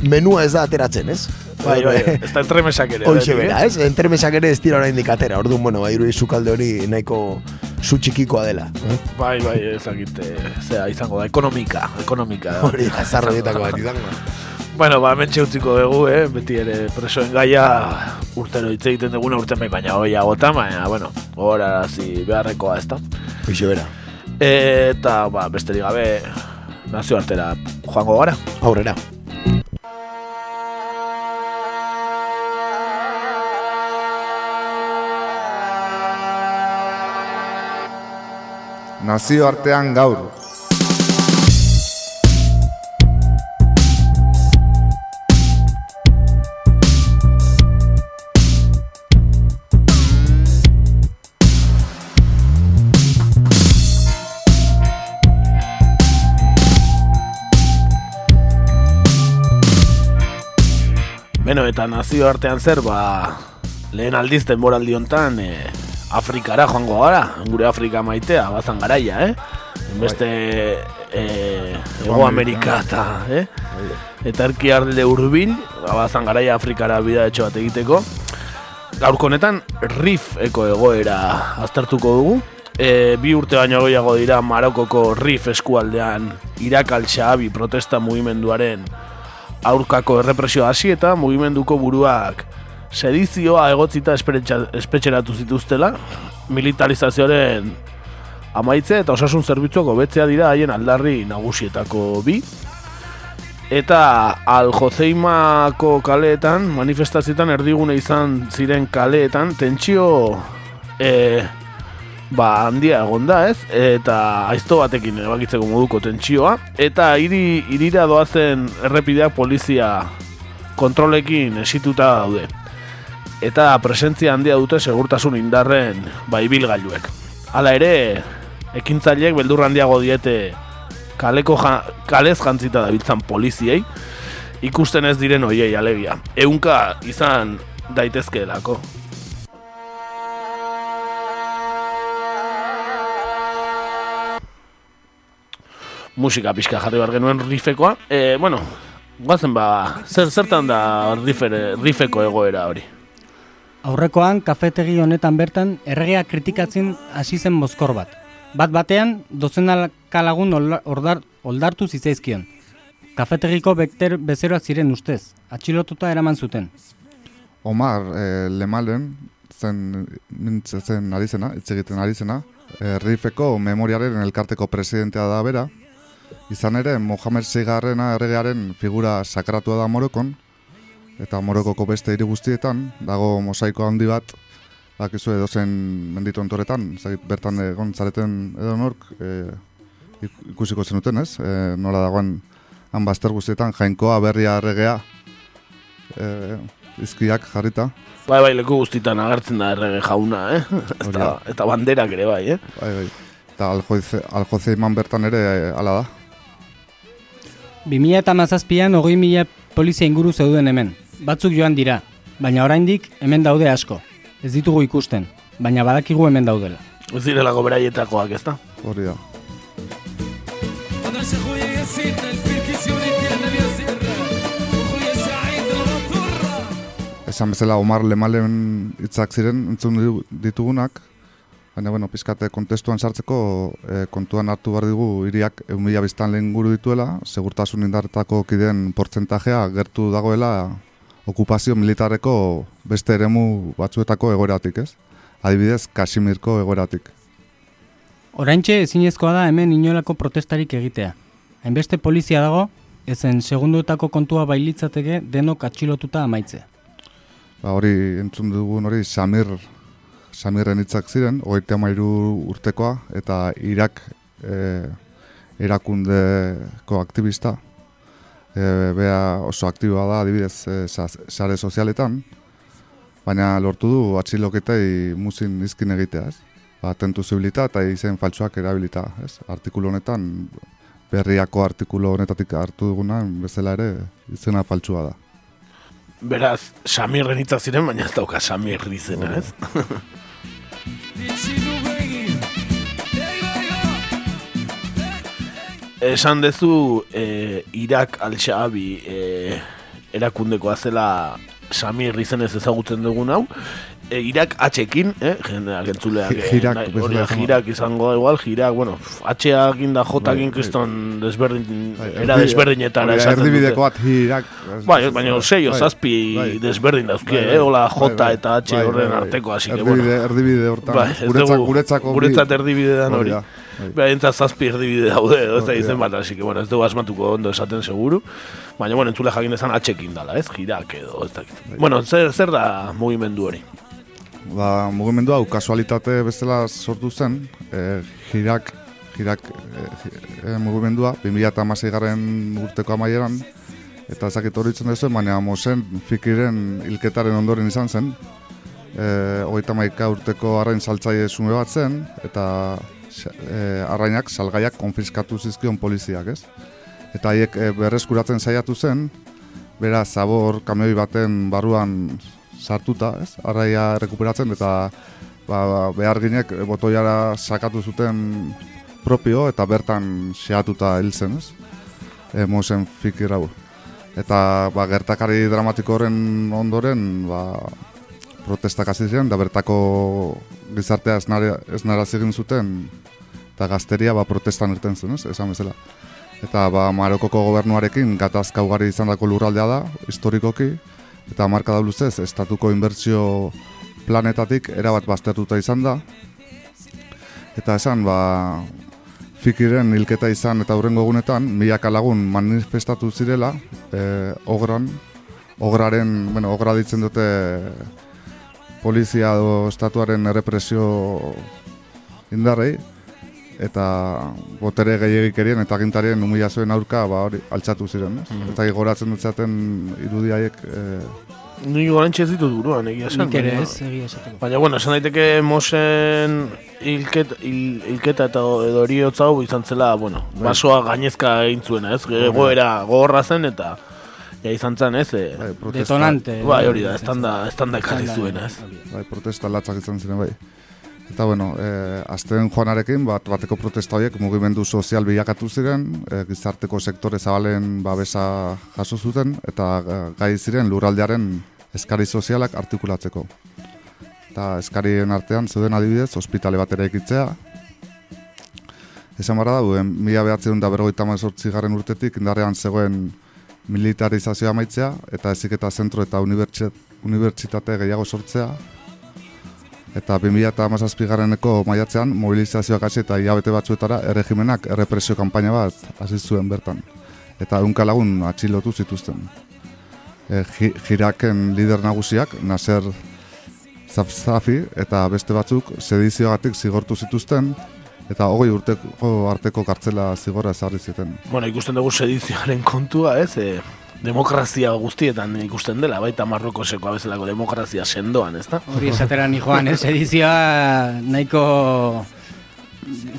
menua ez da ateratzen, ez? Bai, bai, ez da entremesak ere. Hoxe bera, ez? Entremesak ere ez dira orain dikatera, orduan, bueno, bai, sukalde hori nahiko zu txikikoa dela. Eh? Bai, bai, ezagite, zea, izango da, ekonomika, ekonomika. Hori, azarro dietako bat izango. Bueno, ba, mentxe utziko dugu, eh? beti ere presoen gaia urtero hitz egiten duguna urten bai, baina hoi agota, baina, bueno, gora zi beharrekoa ez da. Hoxe bera. Eta, ba, besterik gabe, nazio artera joango gara. Aurrera. nazio artean gaur. Beno, eta nazio artean zer, ba, lehen aldiz denboraldi hontan, e, Afrikara joango gara, gure Afrika maitea, bazan garaia, eh? Beste eh, Ego Amerika eta, eh? Eta erki arde urbil, bazan garaia Afrikara bida etxo bat egiteko. gaurko honetan RIF eko egoera aztertuko dugu. E, bi urte baino gehiago dira Marokoko RIF eskualdean Irak al-Shahabi protesta mugimenduaren aurkako errepresio hasi eta mugimenduko buruak sedizioa egotzita espetxeratu zituztela militarizazioaren amaitze eta osasun zerbitzuak hobetzea dira haien aldarri nagusietako bi. Eta Aljozeimako kaleetan, manifestazioetan erdigune izan ziren kaleetan, tentsio e, ba, handia egon da, ez? Eta aizto batekin erabakitzeko moduko tentsioa. Eta hiri hirira doazen errepideak polizia kontrolekin esituta daude. Eta presentzia handia dute segurtasun indarren ba, ibilgailuek. Hala ere, ekintzaileek beldur handiago diete kaleko ja, kalez jantzita dabiltzan poliziei, ikusten ez diren hoiei alegia. Eunka izan daitezkeelako. Musika pixka jarri behar genuen rifekoa. E, bueno, guazen ba, zer, zertan da rifere, rifeko egoera hori? Aurrekoan, kafetegi honetan bertan, erregea kritikatzen hasi zen mozkor bat. Bat batean, dozenaka lagun olda- ordar, oldartu zitzaizkion. Kafetegiko bekter bezeroak ziren ustez, atxilotuta eraman zuten. Omar eh, Lemalen zen mintzatzen ari zena, hitz egiten ari zena, eh, Rifeko memoriaren elkarteko presidentea da bera, izan ere Mohamed Seigarrena erregearen figura sakratua da Morokon, eta Morokoko beste hiri guztietan dago mosaiko handi bat, bakizu edozen menditu ontoretan, ez dakit bertan egon zareten edo nork, ik- ikusiko zenuten ez, eh, nola dagoen han bazter guztietan jainkoa berria erregea, eh, izkiak jarrita. Bai, bai, leku guztitan agertzen da errege jauna, eh? Eta, eta banderak ere bai, eh? Bai, bai. Eta aljoze, aljoze iman bertan ere eh, hala da. 2000 eta mazazpian, hogei mila polizia inguru zeuden hemen. Batzuk joan dira, baina oraindik hemen daude asko. Ez ditugu ikusten, baina badakigu hemen daudela. Ez direlako beraietakoak, ez da? Hori da. Esan bezala Omar Lemalen hitzak ziren entzun ditu- ditugunak, baina bueno, pizkate kontestuan sartzeko eh, kontuan hartu behar digu hiriak egun mila biztan lehen guru dituela, segurtasun indarretako kideen portzentajea gertu dagoela okupazio militareko beste eremu batzuetako egoeratik, ez? Adibidez, Kasimirko egoeratik. Oraintxe ezinezkoa da hemen inolako protestarik egitea. Hainbeste polizia dago, ezen segunduetako kontua bailitzateke denok atxilotuta amaitzea. Ba, hori entzun dugun hori Samir Samirren hitzak ziren, hogeita hamairu urtekoa eta Irak e, erakundeko aktivista. E, bea oso aktiboa da adibidez e, sa- sare sozialetan, baina lortu du atxiloketei muzin izkin egitea, ez? Ba, tentu zibilita eta izen faltsuak erabilita, ez? Artikulu honetan, berriako artikulu honetatik hartu duguna, bezala ere izena faltsua da. Beraz, Samirren hitzak ziren, baina ez dauka Samir izena, ez? Esan dezu eh, Irak al-Shahabi eh, erakundekoa zela Samir izenez ezagutzen dugun hau. E, Irak atxekin, eh, jendeak entzuleak. eh, Jirak, bezala hori jirak izango da igual, jirak, bueno, atxeakin da jotakin Bai, kriston desberdin, Bai, era erdi- desberdinetara esaten dute. Erdibideko bat Irak. Bai, baina sei o Bai, zazpi bai. desberdin dauzkie, Bai, bai. eh? Ola Bai, J bai. eta Bai, horren bai, bai. arteko, así que bueno. erdibide hortan. Bai, guretzako bi- guretzat erdibidean hori. bai. Bai, entzat zazpi erdibide daude, edo ez da izen bat, así que bueno, ez dugu asmatuko ondo esaten seguru. Baina, bueno, entzule jakin dezan atxekin dala, ez? Girak edo, ez dakit. Bai. Bueno, zer, zer da mugimendu hori? Ba, mugimendu hau kasualitate bezala sortu zen, e, jirak, jirak e, e, mugimendua, 2006 garren urteko amaieran, eta ezakit hori itzen duzu, baina mosen fikiren hilketaren ondoren izan zen, e, hogeita maika urteko arrain saltzaile sume bat zen, eta e, arrainak, salgaiak konfiskatu zizkion poliziak, ez? Eta haiek e, berreskuratzen saiatu zen, bera zabor kamioi baten barruan sartuta, ez? Arraia rekuperatzen eta ba, beharginek botoiara sakatu zuten propio eta bertan xeatuta hil zen, ez? E, mozen fikir hau. Eta ba, gertakari dramatiko horren ondoren ba, protestak hasi ziren, da bertako gizartea esnaraz egin zuten, eta gazteria ba, protestan irten zen, ez, esan bezala. Eta ba, Marokoko gobernuarekin gatazka ugari izan dako lurraldea da, historikoki, eta marka da luzez, estatuko inbertsio planetatik erabat baztertuta izan da. Eta esan, ba, fikiren hilketa izan eta hurrengo egunetan, milaka lagun manifestatu zirela, e, ogran, ograren, bueno, ogra ditzen dute polizia edo estatuaren errepresio indarrei, eta botere gehiagikerien eta agintarien humilazioen aurka ba, hori altxatu ziren. Ez? Mhm. Eta goratzen dutzaten irudiaiek e, Ni gorantxe ez ditut buruan, egia esan. Nik ere ez, egia esateko. Baina, bueno, esan daiteke Mosen hilketa, hil, hilketa eta edo hau izan zela, bueno, Bai. basoa gainezka egin zuen, ez? Egoera gogorra zen eta ja izan zen, ez? E, bai, Detonante. bai, hori da, estanda, estanda ekarri Estanda, zuen, ez? bai, protesta latzak izan ziren bai. Eta bueno, e, azten joanarekin, bat, bateko protesta horiek mugimendu sozial bilakatu ziren, e, gizarteko sektore zabalen babesa jaso zuten, eta e, gai ziren lurraldearen eskari sozialak artikulatzeko. Eta eskarien artean zeuden adibidez, ospitale bat ere ekitzea, Esan barra da, mila behatzen da berrogeita mazortzi garren urtetik indarrean zegoen militarizazioa amaitzea eta eziketa zentro eta unibertsi- unibertsitate gehiago sortzea. Eta 2008 garreneko maiatzean mobilizazioak hasi eta hilabete batzuetara erregimenak errepresio kanpaina bat hasi zuen bertan. Eta ehunka lagun atxilotu zituzten. E, Ji- Jiraken lider nagusiak, Nasser Zafzafi eta beste batzuk sedizioagatik zigortu zituzten eta hogei urteko arteko kartzela zigorra ezarri zuten. Bueno, ikusten dugu sedizioaren kontua, ez? E, demokrazia guztietan ikusten dela, baita Marrokoseko bezalako demokrazia sendoan, ez da? Hori esatera ni joan, ez? Edizioa nahiko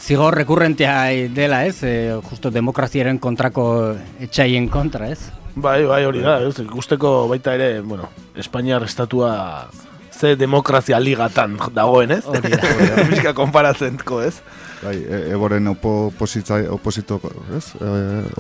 zigor rekurrentea dela, ez? E, justo demokraziaren kontrako etxaien kontra, ez? Bai, bai, hori da, ez? Ikusteko baita ere, bueno, Espainiar estatua ze demokrazia ligatan dagoen, ez? Hori da. Pixka konparatzenko, ez? Bai, e, eboren opo, opositza, oposito, ez? E,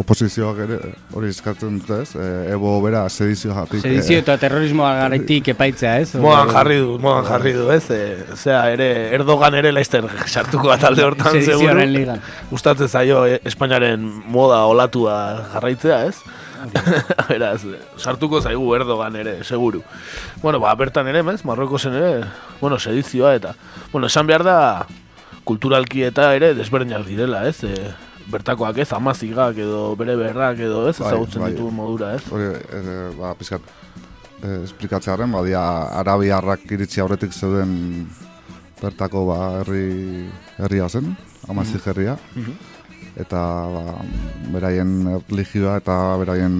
oposizioak ere hori eskatzen dute, ez? E, ebo bera sedizioagatik. Sedizio eta terrorismoa garaitik epaitzea, ez? Modan jarri du, modan jarri du, ez? E, Osea, ere, Erdogan ere laizter sartuko da talde hortan seguru. Sedizioaren ligan. Gustatzen zaio eh, Espainiaren moda olatua jarraitzea, ez? Beraz, sartuko zaigu Erdogan ere, seguru. Bueno, ba, bertan ere, ez? Marrokosen ere, bueno, sedizioa eta... Bueno, esan behar da, kulturalki eta ere desberdinak direla, ez? E, bertakoak ez, amazigak edo bere berrak edo ez, Bai, ezagutzen bai. ditugun modura, ez? Hori, e, ba, pizkat, e, esplikatzearen, badia, arabiarrak iritsi aurretik zeuden bertako ba, herri, herria zen, amazik herria. Eta ba, beraien erligioa eta beraien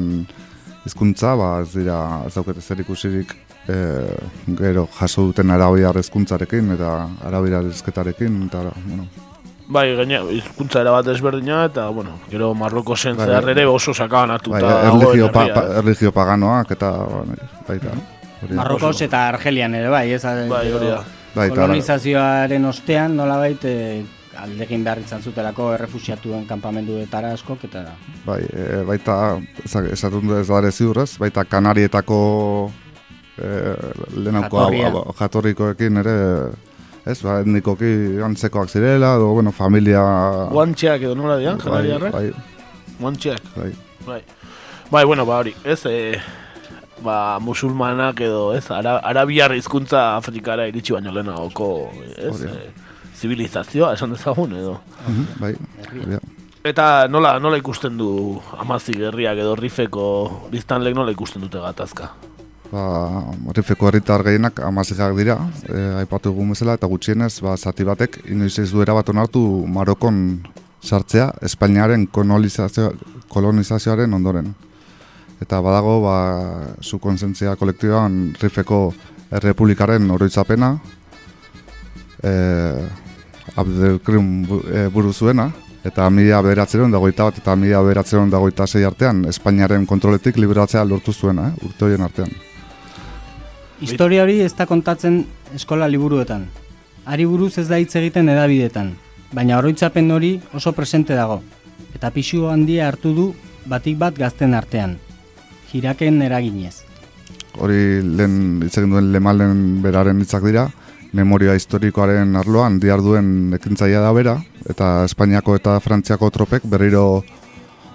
hizkuntza ba, ez dira, ez daukete zer ikusirik e, gero jaso duten arabiar hezkuntzarekin eta arabiar hizketarekin eta bueno, Bai, gaina, hizkuntza era bat ezberdina eta, bueno, gero Marrokosen Bai, zehar bai. ere oso sakabanatuta bai, dagoen erligio, pa, pa, ez? erligio paganoak eta ba, baita. Marrokos eta Argelian ere, bai, ez? Bai, hori da. Bai, kolonizazioaren ostean, nolabait, e, aldegin behar izan zutelako errefusiatuen kanpamenduetara askok, eta Bai, e, baita, du ez da ere ziurrez, baita Kanarietako e, hau- jatorrikoekin ere, ez, ba, etnikoki antzekoak zirela, edo, bueno, familia... Guantxeak edo nola dian, bai, janariarrak? bai, Guantxeak. bai, Bai. Bai, bueno, ba hori, ez, e, ba, musulmanak edo, ez, ara, arabiar hizkuntza Afrikara iritsi baino lehenagoko, ez, Hori e, zibilizazioa, esan dezagun, edo. bai, hori da. Eta nola, nola ikusten du amazik herriak edo rifeko biztanlek nola ikusten dute gatazka? Ba, Rifeko herritar gehienak amazigak dira, e, aipatu egun bezala, eta gutxienez, ba, zati batek, inoiz ez du erabat onartu Marokon sartzea, Espainiaren kolonizazio, kolonizazioaren ondoren. Eta badago, ba, zu konsentzia kolektiboan Rifeko errepublikaren oroitzapena, e, Abdelkrim e, buru zuena, eta mila bederatzeron dagoita bat eta mila bederatzeron dagoita sei artean Espainiaren kontroletik liberatzea lortu zuena, eh, urte horien artean. Historia hori ez da kontatzen eskola liburuetan. Ari buruz ez da hitz egiten edabidetan, baina oroitzapen hori oso presente dago. Eta pixu handia hartu du batik bat gazten artean. Jiraken eraginez. hori lehen hitz egin duen lemalen beraren hitzak dira, memoria historikoaren arloan diar duen ekintzaia da bera, eta Espainiako eta Frantziako tropek berriro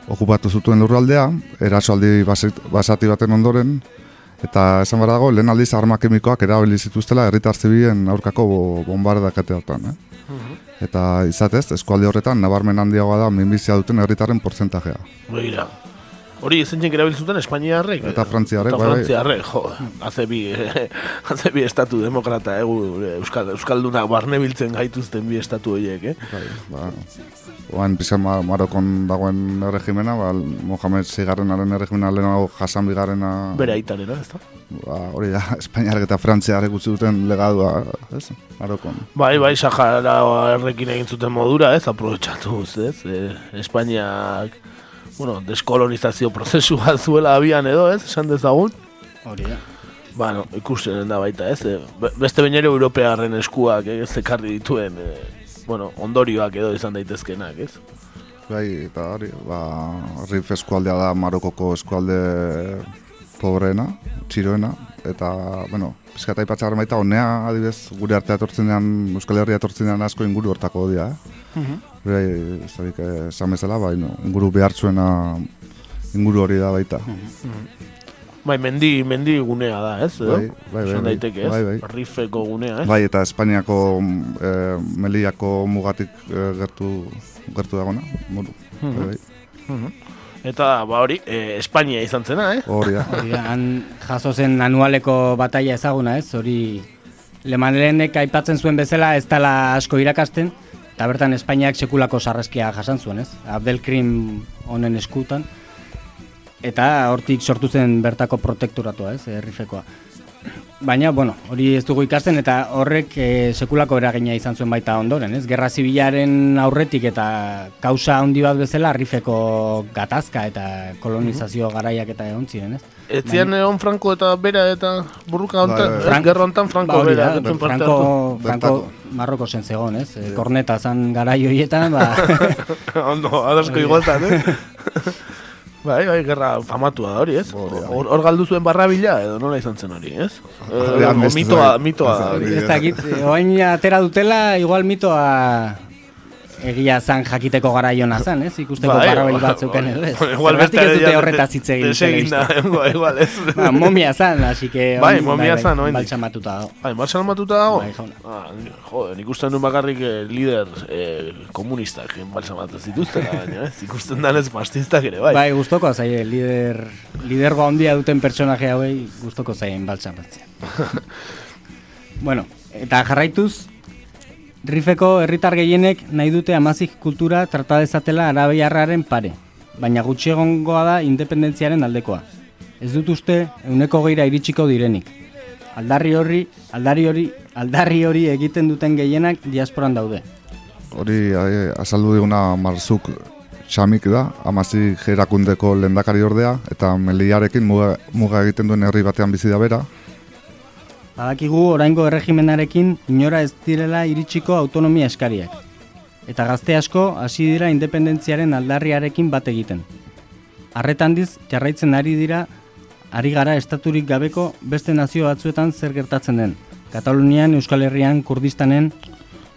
okupatu zutuen lurraldea, erasoaldi basati baten ondoren, eta esan behar dago, lehen aldiz arma kemikoak erabili zituztela herritar zibilen aurkako bo- bombardakateotan. Eh? Eta izatez, eskualde horretan nabarmen handiagoa da minbizia duten herritarren porzentajea. Begira. Hori zentzen erabil zuten Espainiarrek. Eta Frantziarrek, Eta bai, bai. Frantziarrek, jo. Haze bi, haze bi estatu demokrata, egu, Euskal, Euskaldunak barne biltzen gaituzten bi estatu horiek, eh? Bai, ba, oan pizan ma, Marokon dagoen erregimena, ba, Mohamed Zigarrenaren erregimena lehenago jasan bigarrena... Bere aitanera, ez da? Ba, hori da, Espainiarek eta Frantziarek utzi duten legadua, ez? Marokon. Bai, bai, Sahara errekin egin zuten modura, ez, aprobetxatuz, ez, e, Espainiak, bueno, deskolonizazio prozesu bat zuela abian edo, ez, esan dezagun. Hori da. Bueno, ikusten da baita, ez, e, be- beste bain ere europearren eskuak, eh, ez, ekarri dituen, e, bueno, ondorioak edo izan daitezkenak, ez. Bai, eta hori, ba, Rif eskualdea da Marokoko eskualde pobreena, txiroena, eta, bueno, pizkata ipatxarren baita, honea, adibez, gure artea etortzen Euskal Herria etortzen asko inguru hortako dira, eh? Bai, ez dakik, eh, esan bezala, bai, no, inguru behartzuena inguru hori da baita. Bai, mendi, mendi gunea da, ez, edo? Bai, bai, bai, bai. daiteke, ez, Bai, bai. Rifeko gunea, ez. Bai, eta Espainiako e, Meliako mugatik eh, gertu gertu dagona. Moru. Mhm. Bai, bai. Eta, ba hori, e, Espainia izan zena, eh? Hori da. Hori da, han jaso zen anualeko bataia ezaguna, ez? Hori Lemalenek aipatzen zuen bezala ez dela asko irakasten, eta bertan Espainiak sekulako sarraskia jasan zuen, ez? Abdelkrim honen eskutan. Eta hortik sortu zen bertako protekturatua, ez? Herrifekoa. Baina, bueno, hori ez dugu ikasten eta horrek e, sekulako eragina izan zuen baita ondoren, ez? Gerra zibilaren aurretik eta kausa handi bat bezala Rifeko gatazka eta kolonizazio garaiak eta egon ziren, ez? Etzian egon Franco eta bera eta burruka hontan, Bai, ez, bai. Frank- gerra hontan Franco Ba, bera. da, Franco, hartu. Franco Marroko zen zegoen, ez? E, korneta zan garai horietan, ba... Ondo, adosko igualtan, eh? bai, bai, gerra famatua da hori, ez? Hor, hor galdu zuen barrabila edo nola izan zen hori, ez? Eh, amnestu mitoa, mitoa da Hori hori. ez dakit, e, oain atera dutela, igual mitoa egia zan jakiteko garaiona zan, ez? Ikusteko Bai, barrabil bai, bat zeuken edo, ez? bai, igual ez beste dute horretaz hitz egin deseginda, telebistan. igual, igual, ez? Ba, momia zan, así que... Bai, momia zan, oraindik. Baltsamatuta dago. Bai, marxan matuta dago? Bai, jauna. Ah, jode, nik usten duen bakarrik eh, lider eh, komunistak balsamatzen zituzten, baina, ez? Ikusten danez fascistak ere, bai. Bai, gustoko zaie, lider, lidergo handia duten pertsonaje hauei gustoko zaien baltsamatzea. bueno, eta jarraituz, Rifeko herritar gehienek nahi dute amazik kultura trata dezatela arabiarraren pare, baina gutxiegongoa da independentziaren aldekoa. Ez dut uste euneko geira iritsiko direnik. Aldarri horri, aldarri hori, aldarri hori egiten duten gehienak diasporan daude. Hori eh, azaldu diguna Marzuk Xamik da, amazi jerakundeko lendakari ordea, eta Meliarekin muga, muga egiten duen herri batean bizi da bera. Badakigu oraingo erregimenarekin inora ez direla iritsiko autonomia eskariak. Eta gazte asko hasi dira independentziaren aldarriarekin bat egiten. Arretan diz, jarraitzen ari dira, ari gara estaturik gabeko beste nazio batzuetan zer gertatzen den. Katalunian, Euskal Herrian, Kurdistanen,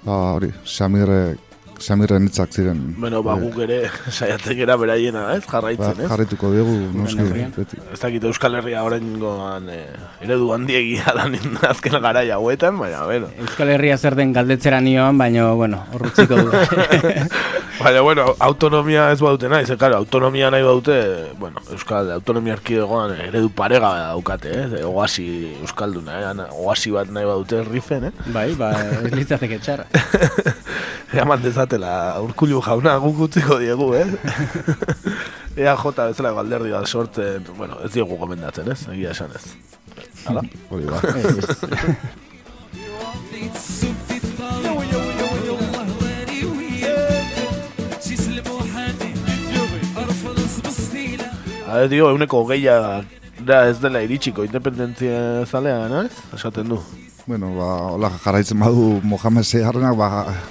Ba, hori, Xamirre, Xamirren hitzak ziren. Bueno, ba, Hori. guk ere saiatzen gara beraiena, ez? Ba, Jarraitzen, ez? jarrituko diegu, noski, beti. Ez dakit Euskal Herria oraingoan eh, eredu handiegia da azken garai hauetan, baina, bueno. Euskal Herria zer den galdetzera nioan, baina, bueno, horrutziko du. Baina, bueno, autonomia ez badute nahi, ze, claro, autonomia nahi badute, bueno, Euskal Autonomia Erkidegoan eredu parega daukate, eh? Oasi Euskalduna, eh? Oasi bat nahi badute rifen, eh? bai, ba, ez litzateke txarra. Eman dezatela urkulu jauna guk utziko diegu, eh? Ea jota bezala galderdi bat sortzen, bueno, ez diegu gomendatzen, ez? Egia esan ez. Hala? Hori da. Habe, dio, euneko geia da ez dela iritsiko independentzia zalea, ez? Esaten du. Bueno, ba, hola jarraitzen badu Mohamed Segarrenak, ba,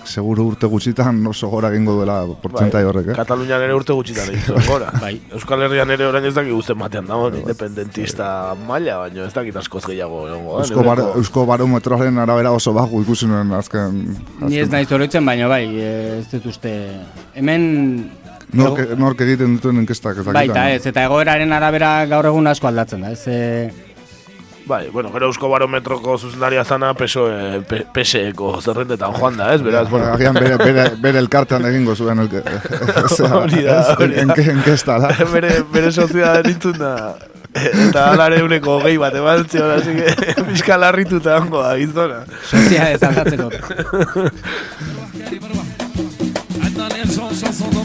seguru urte gutxitan oso gora egingo duela portzentai horrek, eh? Katalunian ere urte gutxitan egin gora. Bai. Euskal Herrian ere orain ez dakik guzten batean dago, independentista maila, baina ez dakit askoz gehiago egongo. da, Eusko, bar, Eusko barometroaren arabera oso bagu ikusi nuen azken... Ni ez naiz oroitzen, baina bai, eh, ez dut uste... Hemen... Nork, nork egiten duten inkestak ez Baita ez, eta egoeraren arabera gaur egun asko aldatzen da, ez... Eh, Bai, bueno, gero eusko barometroko zuzendaria zana PSOE, PSEko zerrendetan joan da, ez? Beraz, bueno. Agian bere, bere, bere elkartean egingo zuen elke. Hori da, hori da. Enke, enke esta, da. bere, bere sozia denitzen da. Eta alare uneko gehi bat emaltzio, hasi que pixka larritu hongo da, gizona. Sozia ez, altatzeko. Sozia ez.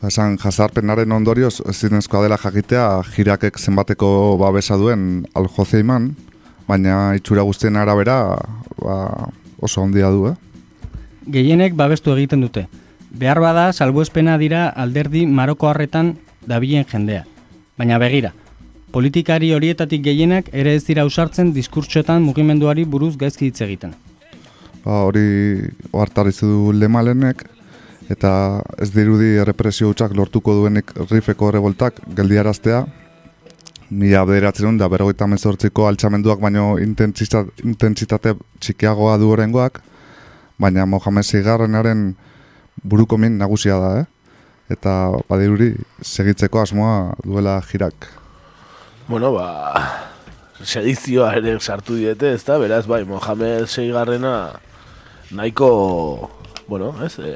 Esan jazarpenaren ondorioz ezinezkoa dela jakitea jirakek zenbateko babesa duen aljoze iman, baina itxura guztien arabera ba, oso handia du, eh? Gehienek babestu egiten dute. Behar bada, salbuespena dira alderdi maroko harretan dabilen jendea. Baina begira, politikari horietatik gehienak ere ez dira usartzen diskurtsoetan mugimenduari buruz gaizki hitz egiten. Ba, hori ohartarizu du lemalenek, eta ez dirudi errepresio hutsak lortuko duenik rifeko revoltak geldiaraztea, mila bederatzen da berrogeita mezortziko altxamenduak baino intentsita- intentsitate txikiagoa du orengoak, baina Mohamed Zigarrenaren buruko min nagusia da, eh? Eta badiruri segitzeko asmoa duela jirak. Bueno, ba, sedizioa ere sartu diete, ez da? Beraz, bai, Mohamed Seigarrena nahiko, bueno, ez, e,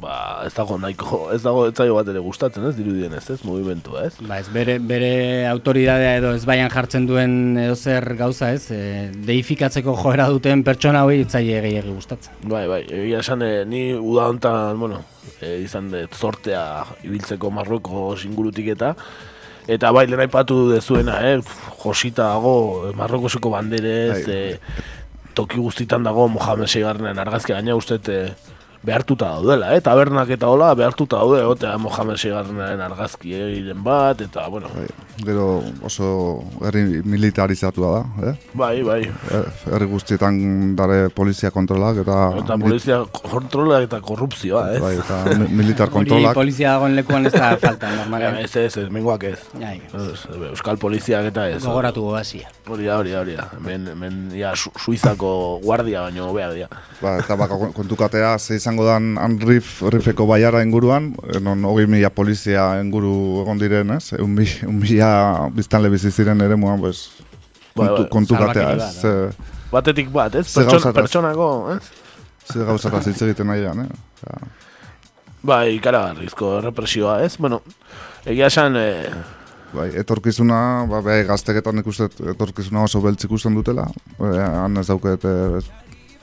ba, ez dago nahiko, ez dago ez zaio bat ere gustatzen, ez, dirudien ez, ez, movimentua, ez? Ba ez bere, bere autoridadea edo ez baian jartzen duen edo zer gauza ez, e, deifikatzeko joera duten pertsona hori itzaile gehiagi gustatzen. Bai, bai, egia esan, e, ni uda hontan, bueno, e, izan dut zortea ibiltzeko Marrueko ingurutik eta, eta bai, lehen aipatu dezuena, eh? Josita dago, e, Marrokoseko banderez, Bai. e, toki guztitan dago Mohamed Seigarrenen argazki gaina uste e, behartuta daudela, eh? Tabernak eta hola behartuta daude, egotea Mohamed Seigarrenen argazki egiten bat, eta, bueno, Gero oso herri militarizatua da, eh? bai, bai, Eh, Herri guztietan dare polizia kontrolak eta, eta polizia kontrola eta korrupzioa, ez? bai, eta mi- militar Hori kontrolak. polizia dagoen lekuan ez da falta, normalean. Ez, ez, ez, mengoak ez. Ja, Ez, Euskal poliziak eta ez. Gogoratu goazia. Hori da, hori da, hori da. Hemen, hemen ja, Su- Suizako guardia baino hobea dira. Ba, eta baka kontukatea ze izango dan Anrif, Rifeko baiara inguruan, eh, non hogei mila polizia inguru egon diren, ez? Un, mi, mila biztanle bizi ziren ere muan, pues, Bai, kontu, bai. kontukatea, Salbakeri ez? Ze, Batetik bat, ez? Ze Pertsona, gauzataz. pertsonako, ez? ze gauzataz hitz egiten nahian, eh? Osea, Bai, ikaragarrizko represioa, ez? Bueno, egia esan, eh, Bai, etorkizuna, ba, bai, gazteketan ikusten etorkizuna oso beltz ikusten dutela. E, han ez dauket, ez,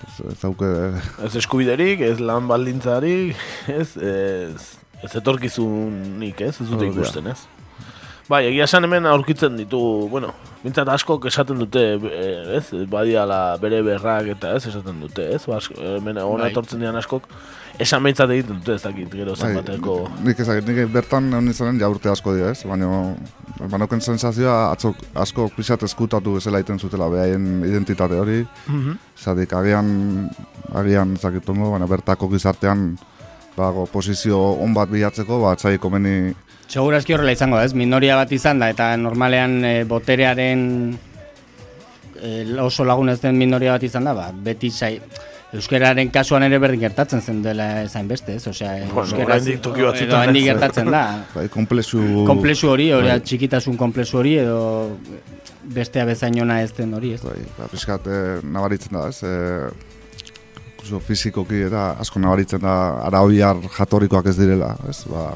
ez, ez dauket, ez eskubiderik, ez lan baldintzarik, ez, ez, ez etorkizunik, ez? Ez dute ikusten, ez? Bai, egia esan hemen aurkitzen ditu, bueno, bintzat askok esaten dute, eh, ez, badiala bere berrak eta ez, esaten dute, ez, ba, asko- hemen ona Bai. etortzen dian askok, esan behintzat egiten dute, ez dakit, gero bai, zenbateko, nik ezagit, nik bertan egon izanen ja urte asko dira, ez? Baina, banoken sensazioa atzo asko pixat eskutatu bezala egiten zutela behaien identitate hori. Mhm. Zatik, agian, agian zakitongo, baina bertako gizartean, ba, posizio on bat bilatzeko, ba, atzai komeni Segurazki horrela izango da, ez? Minoria bat izan da, eta normalean e, boterearen e, oso lagun ez den minoria bat izan da, ba, beti sai, Euskararen kasuan ere berdin gertatzen zen dela ezain beste, ez? Osea, Bueno, oraindik toki edo handik ez. gertatzen da. bai, komplexu... Komplexu hori, hori Bai. txikitasun komplexu hori, edo bestea bezain ona ez den hori, ez? Bai, ba, pixkat eh, nabaritzen da, ez? Eh, inkluso fizikoki eta asko nabaritzen da arabiar jatorrikoak ez direla, ez? Ba,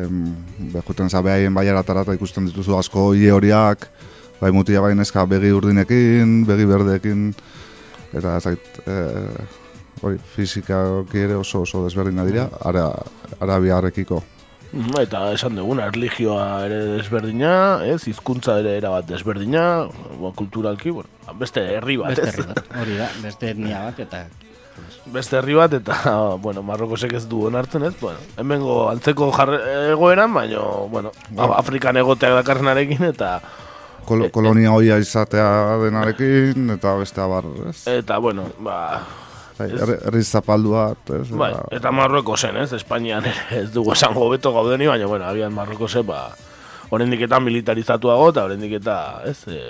em, behuten za behaien baiaratara eta ikusten dituzu asko ie horiak, bai mutia bai neska begi urdinekin, begi berdeekin, eta zait, eh, hori, fizikakoki ere oso oso desberdina dira, ara, arabiarrekiko. Eta esan duguna, erlijioa ere desberdina, ez, hizkuntza ere erabat desberdina, ba, kulturalki, bueno, beste herri bat, Beste ez? herri bat, hori da, beste etnia bat, eta beste herri bat, eta, bueno, Marrokosek ez du onartzen ez, bueno, hemengo antzeko jarre, egoeran, baina, bueno, Afrikan egoteak dakarrenarekin, eta... Kol kolonia hoia izatea denarekin, eta beste abar, ez? Eta, bueno, ba... Bai, herri zapaldu bat, ez? Bai, Eta- eta Marrokosen, ez? Espainian ez dugu esango hobeto gaudeni, baina, bueno, agian Marrokose, ba, oraindik eta militarizatuago, eta oraindik eta, ez, e,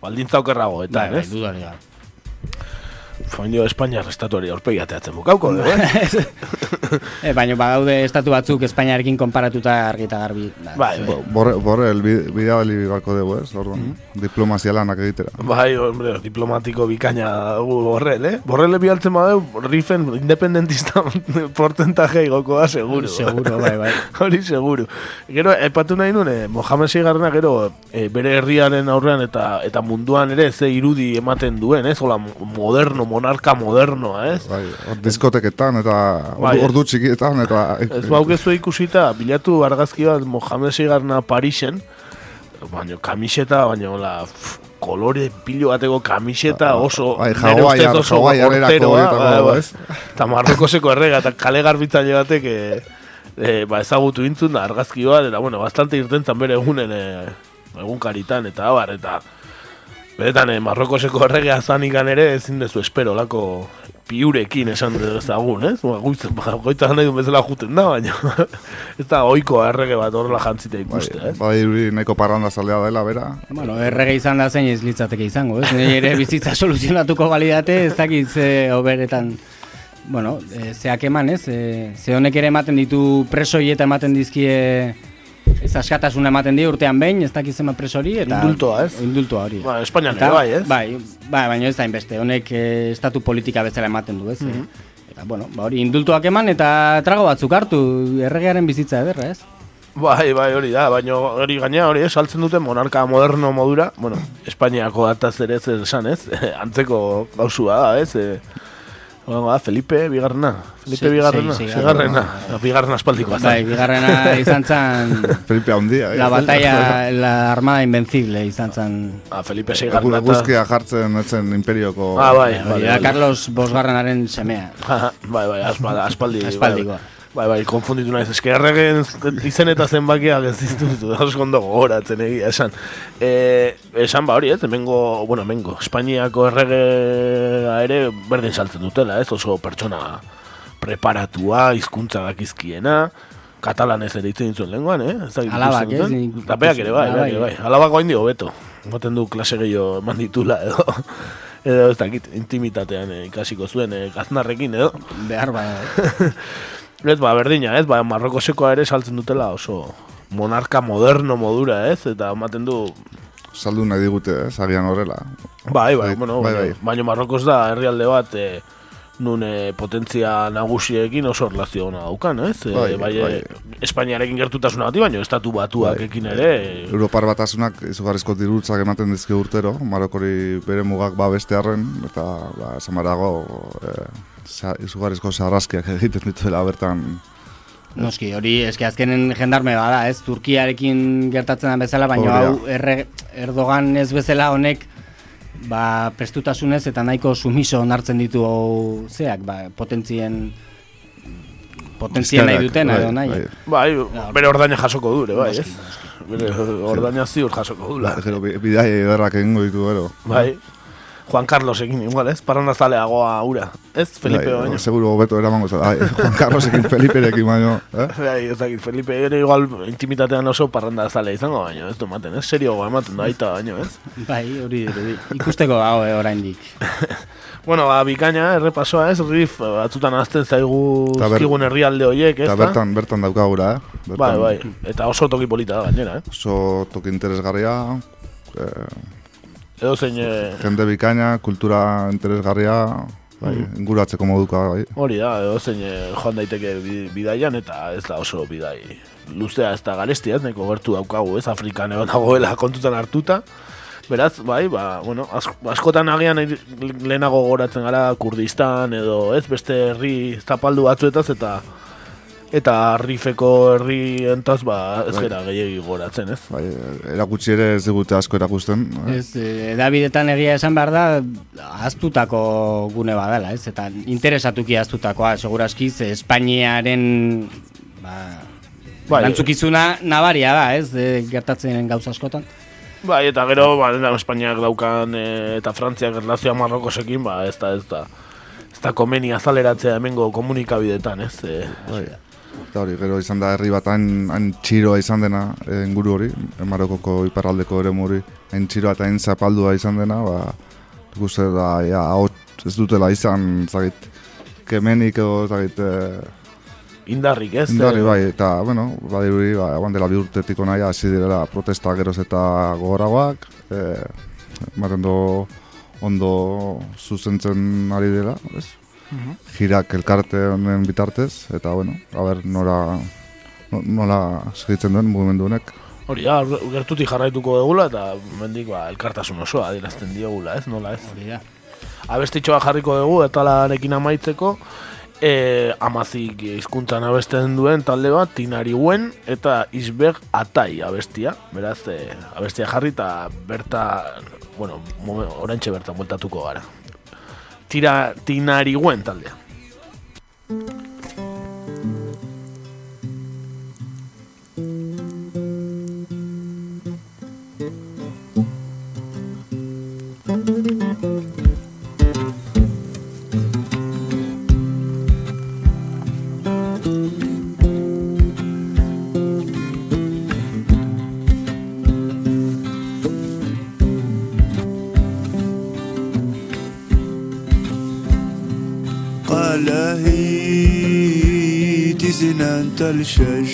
baldintza okerrago, eta, Bai, bai, ez? dudarik gabe. Faino Espainia restatuari aurpegi ateatzen bukauko, dugu, eh? E, baina badaude estatu batzuk Espainiarekin konparatuta argi eta garbi. Da, Bai, bai. Borre, borre, el bi- bidali beharko dugu, ez? Orduan, diplomazia lanak egitera. Bai, hombre, diplomatiko bikaina dugu borrel, eh? Borrele bialtzen badeu, rifen independentista porcentaje igoko da, seguro. Seguro, bai, bai. Hori seguru. Gero, epatu nahi nuen, eh, Mohamed Seigarrena gero eh, bere herriaren aurrean eta eta munduan ere ze irudi ematen duen, ez? Hola, moderno, monarka modernoa, ez? Bai, hor diskoteketan eta Bai. ordu, txikietan eta... Ez baukezu ikusita, bilatu argazki bat Mohamed Seigarna Parisen, baina kamiseta, baina hola, pf, kolore pilo bateko kamiseta oso, Bai, nire ustez Hawaiian- oso horietako, bai, bai. ez? eta Marrokoseko errega, eta kale garbitzaile batek e, e, ba, ezagutu intzun da argazki bat, eta bueno, bastante irtentzan bere egunen e, egunkaritan, eta abar, eta beretan e, Marrokoseko erregea zanikan ere ezin dezu espero lako piurekin esan dezagun, ez? Ba, goitz, ba, goitza nahi duen bezala juten da, baina ez da oiko errege bat horrela jantzita ikuste, ez? Bai, nahiko parranda zalea dela, bera. Bueno, errege izan da zein ez litzateke izango, ez? Nire ere bizitza soluzionatuko balidate, ez dakit ze oberetan, bueno, e, zeak eman, ez? E, ze honek ere ematen ditu presoi eta ematen dizkie ez askatasuna ematen die urtean behin, ez dakit zema presori, eta... Indultoa, ez? Indultoa hori. Ba, Espainian Eta- bai, ez? Bai, bai, baina ez da inbeste, honek e, estatu politika bezala ematen du, ez? Mhm. Eta, bueno, ba, hori indultuak eman eta trago batzuk hartu, erregearen bizitza ederra, ez? Bai, bai, hori da, baina hori gaina hori ez, saltzen dute monarka moderno modura, bueno, Espainiako dataz ere ez esan, ez? Antzeko gauzua da, ez? E, Hola, Felipe Bigarrena, Felipe Sí, Bigarrena, sí, sí, Bigarrena, Bigarrena espaldikoa. Bai, bigarrena izan zan... Felipe handia, eh? La batalla, la armada invencible izan zen... Ah, Felipe Egu- Seigarna eta... Eguzkia jartzen etzen imperioko... Ah, bai, bai, da bai. Carlos Bosgarrenaren semea. bai, bai, aspaldi. Aspaldikoa. Bai, bai, konfunditu naiz. Eske erregen izen eta zenbakiak ez ditut, oso ondo gogoratzen egia esan. E, esan ba hori, ez, hemengo, bueno, hemengo, Espainiako erregea ere berdin saltzen dutela, ez, oso pertsona preparatua, hizkuntza dakizkiena, katalanez ere itzen dituen lenguan, eh? Ez Alabak, ez? Eta beak ere bai, bai. bai. Alabak hain hobeto. Moten du klase gehiago eman ditula edo edo ez dakit, intimitatean eh, ikasiko zuen eh, gaznarrekin edo. Behar ba. Ez, ba, berdina, ez, ba, Marrokosekoa ere saltzen dutela oso monarka moderno modura, ez, eta ematen du, Saldu nahi digute, ez? Agian horrela. bai, bai, Bai, bueno, bai, bai. baina Marrokos da herrialde bat, e, nun e, potentzia nagusiekin oso erlazio ona daukan, ez? E, Bai, bai, bai. Espainiarekin gertutasuna bati, baina estatu batuak Bai. ekin ere, e, Europar batasunak izugarrizko dirutzak ematen dizki urtero, Marokori bere mugak babestearren, eta ba, esan barago, e, izugarrizko sarraskiak egiten dituela bertan. Noski, hori eske azkenen jendarme bada, ez? Turkiarekin gertatzen den bezala, baina hau erre, Erdogan ez bezala honek ba, prestutasunez eta nahiko sumiso onartzen ditu hau zeak, ba, potentzien potentzia nahi Bizkarrak, dutena bai, edo nahi. bai. bai, bere ordaina jasoko dure, bai, ez? Bere ordaina ziur jasoko dula. Gero, bi- bidai ederrak egingo ditu gero. Bai, Juan Carlos egin, igual, ez? Parranda zaleagoa ura, ez? Felipe bai, baino. Seguro hobeto eramango zara. Juan Carlosekin Feliperekin baino. Eh? Bai, ez dakit, Felipe ere igual intimitatean oso parranda zale izango baino, ez du ematen, ez? Serioa ematen da aita baino, ez? Bai, hori dirudi. Ikusteko dago eh, oraindik. Bueno, ba, bikaina, errepasoa, ez? Rif, batzutan azten zaigu zkigun herrialde horiek, ez Eta bertan, bertan daukagura, eh? Bertan, Bai, bai, eta oso toki polita da gainera, eh? Oso toki interesgarria, eh, Edo zein, eh, jende bikaina, kultura interesgarria, bai, Mhm. inguratzeko moduka, bai. hori da, edo zein eh, joan daiteke bi- bidaian, eta ez da oso bidai luzea ez da garestia, ez nahiko gertu daukagu, ez? Afrikan egon dagoela kontutan hartuta. Beraz, bai, ba, bueno, ask, askotan agian lehenago goratzen gara Kurdistan edo ez beste herri zapaldu batzuetaz eta eta rifeko herri entaz, ba, ez Bai. gara gehiagi goratzen, ez? Bai, erakutsi ere ez digute asko erakusten. Ez, eh, edabidetan egia esan behar da, aztutako gune badala, ez? Eta interesatuki aztutakoa, seguraski, ze Espainiaren, ba, Bai. erantzukizuna nabaria da, ez? E, gertatzen gauza askotan. Bai, eta gero, ba, Espainiak daukan e, eta Frantziak erlazioa Marrokosekin, ba, ez da, ez da, ez da komeni azaleratzea hemengo komunikabidetan, ez? E, Bai. Eta hori, gero izan da herri bat hain, hain txiroa izan dena eh, inguru hori, eh, Marokoko iparraldeko ere hori, hain txiroa eta hain zapaldua izan dena, ba, nik uste da, ja, ahots ez dutela izan, zagit, kemenik edo, zagit, eh, indarrik, ez? indarri E, bai, eta, bueno, badirudi, ba, egon dela bi urtetik onaia, hasi direla protesta geroz eta gogoragoak, eh, ematen do ondo zuzentzen ari dela, ez? Mhm. Jirak elkarte honen bitartez, eta, bueno, a ber, nora, no- nola segitzen duen mugimendu honek. Hori, ja, gertutik jarraituko dugula, eta mendik, ba, elkartasun osoa adierazten diogula, ez? Nola, ez? Hori da. Abestitxoa jarriko dugu, eta larekin amaitzeko, e, amazik hizkuntzan abesten duen talde bat, Tinari Wen eta Isbeg Atai abestia. Beraz, e, abestia jarri eta berta, bueno, momen- oraintxe bertan bueltatuko gara. Tira, Tinari Wen taldea. سنان تلشش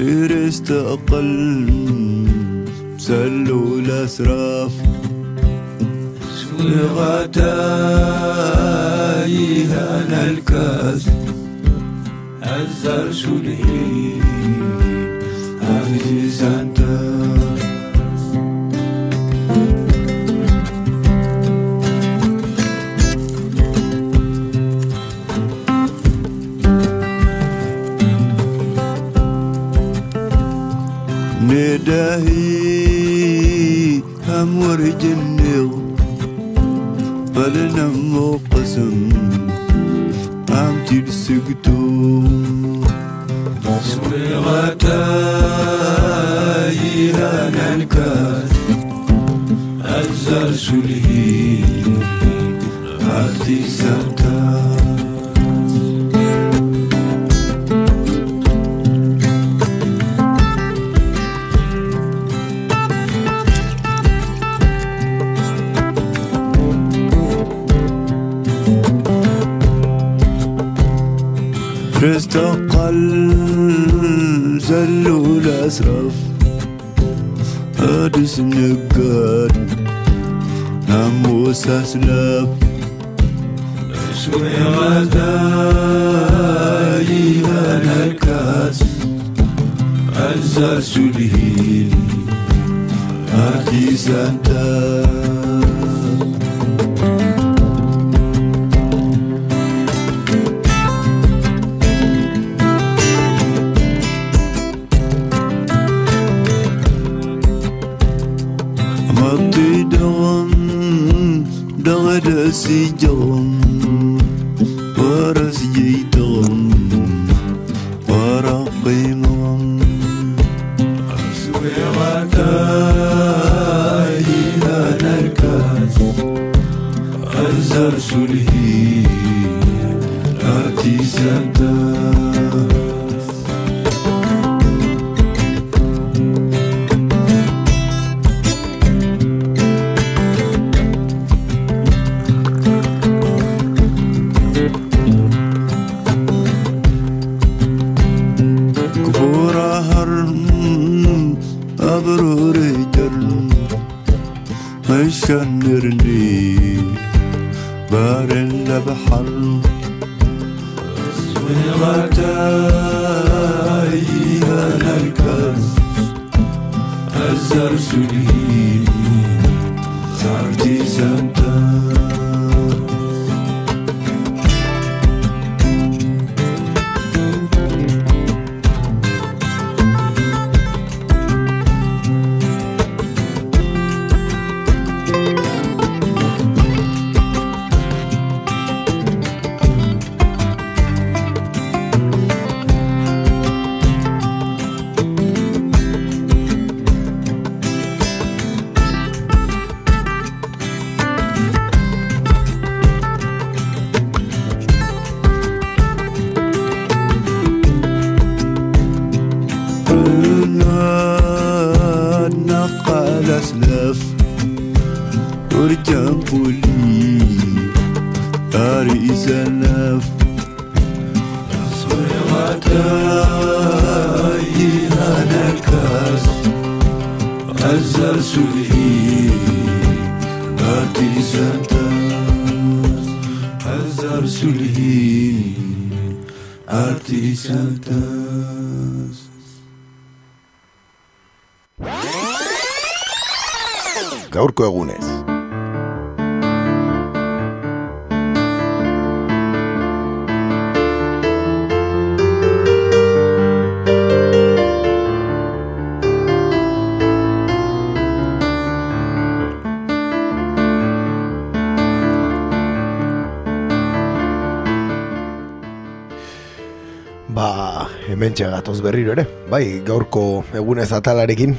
إرست أقل سلوا الأسراف غتاي هنا الكاس. الزر شلهي أفزي سنتاي نداهي أمور جنيو فلنا مقسم عم تلسقتو سويغتاي هانا الكاس أزر سلهي عالتي سانتا كريستال زل والأسرف أدس نقاد ناموس أسلاب شوي غداي أنا الكاس. أزار سلهيل أرتي سنتاب sillón. Ba, hemen gatoz berriro ere. Bai, gaurko egunez atalarekin.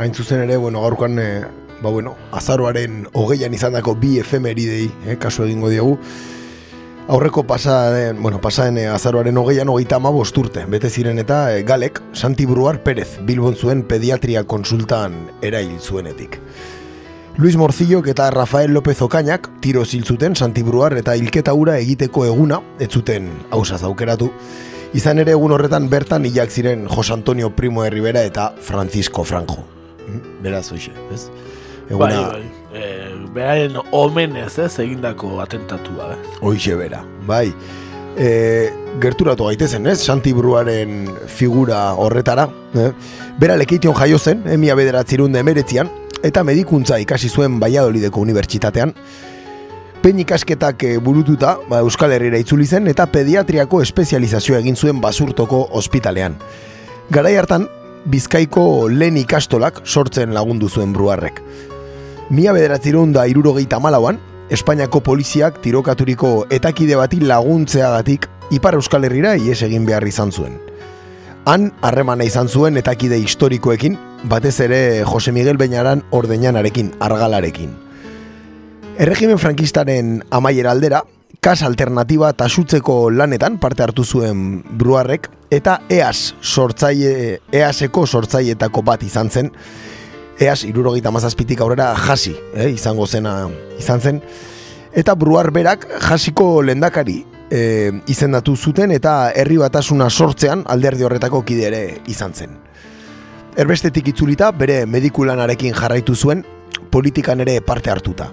Hain zuzen ere, bueno, gaurkoan, e, ba, bueno, azaroaren hogeian izandako bi efemeridei, eh, kasu egingo diegu. Aurreko pasaden, bueno, pasaden e, azaroaren hogeian hogeita ama bosturte. Bete ziren eta e, Galek, Santi Bruar Perez, Bilbon zuen pediatria konsultan erail zuenetik. Luis Morcillok eta Rafael López Okainak tiro ziltzuten Santi Bruar eta hilketa ura egiteko eguna, ez zuten hausaz aukeratu. Izan ere egun horretan bertan hilak ziren Jos Antonio Primo de Rivera eta Francisco Franjo. Mm, Beraz, hoxe, ez? Bai, bai. E, Beraren omenez ez egindako atentatua, ez? Hoxe bera, bai. E, gerturatu gaitezen, ez? Santi Bruaren figura horretara. Eh? Bera lekeition jaio zen, emia bederatzirun emeretzian, eta medikuntza ikasi zuen Baiadolideko unibertsitatean. Pein ikasketak eh, burututa, ba, Euskal Herrira itzuli zen, eta pediatriako espezializazioa egin zuen basurtoko ospitalean. Garai hartan, Bizkaiko lehen ikastolak sortzen lagundu zuen bruarrek. Mila bederatzirun da irurogeita malauan, Espainiako poliziak tirokaturiko etakide bati laguntzeagatik Ipar Euskal Herrira ies egin behar izan zuen. Han, harremana izan zuen etakide historikoekin, batez ere Jose Miguel Beñaran ordeñanarekin, argalarekin. Erregimen frankistaren amaiera aldera, kas alternatiba tasutzeko lanetan parte hartu zuen bruarrek, eta EAS sortzaile, EASeko sortzaietako bat izan zen, EAS irurogeita mazazpitik aurrera jasi, eh, izango zena izan zen, eta bruar berak jasiko lendakari eh, izendatu zuten eta herri batasuna sortzean alderdi horretako kide ere izan zen. Erbestetik itzulita bere medikulanarekin jarraitu zuen, politikan ere parte hartuta.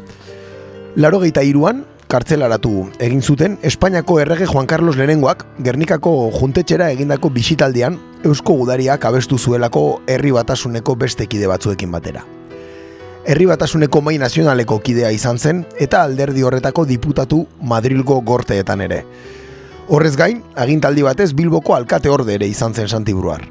Laro iruan, kartzelaratu egin zuten Espainiako errege Juan Carlos Lehenengoak Gernikako juntetxera egindako bisitaldian Eusko Gudariak abestu zuelako herri batasuneko beste kide batzuekin batera. Herri batasuneko mai nazionaleko kidea izan zen eta alderdi horretako diputatu Madrilgo gorteetan ere. Horrez gain, agintaldi batez Bilboko alkate orde ere izan zen Santibruar.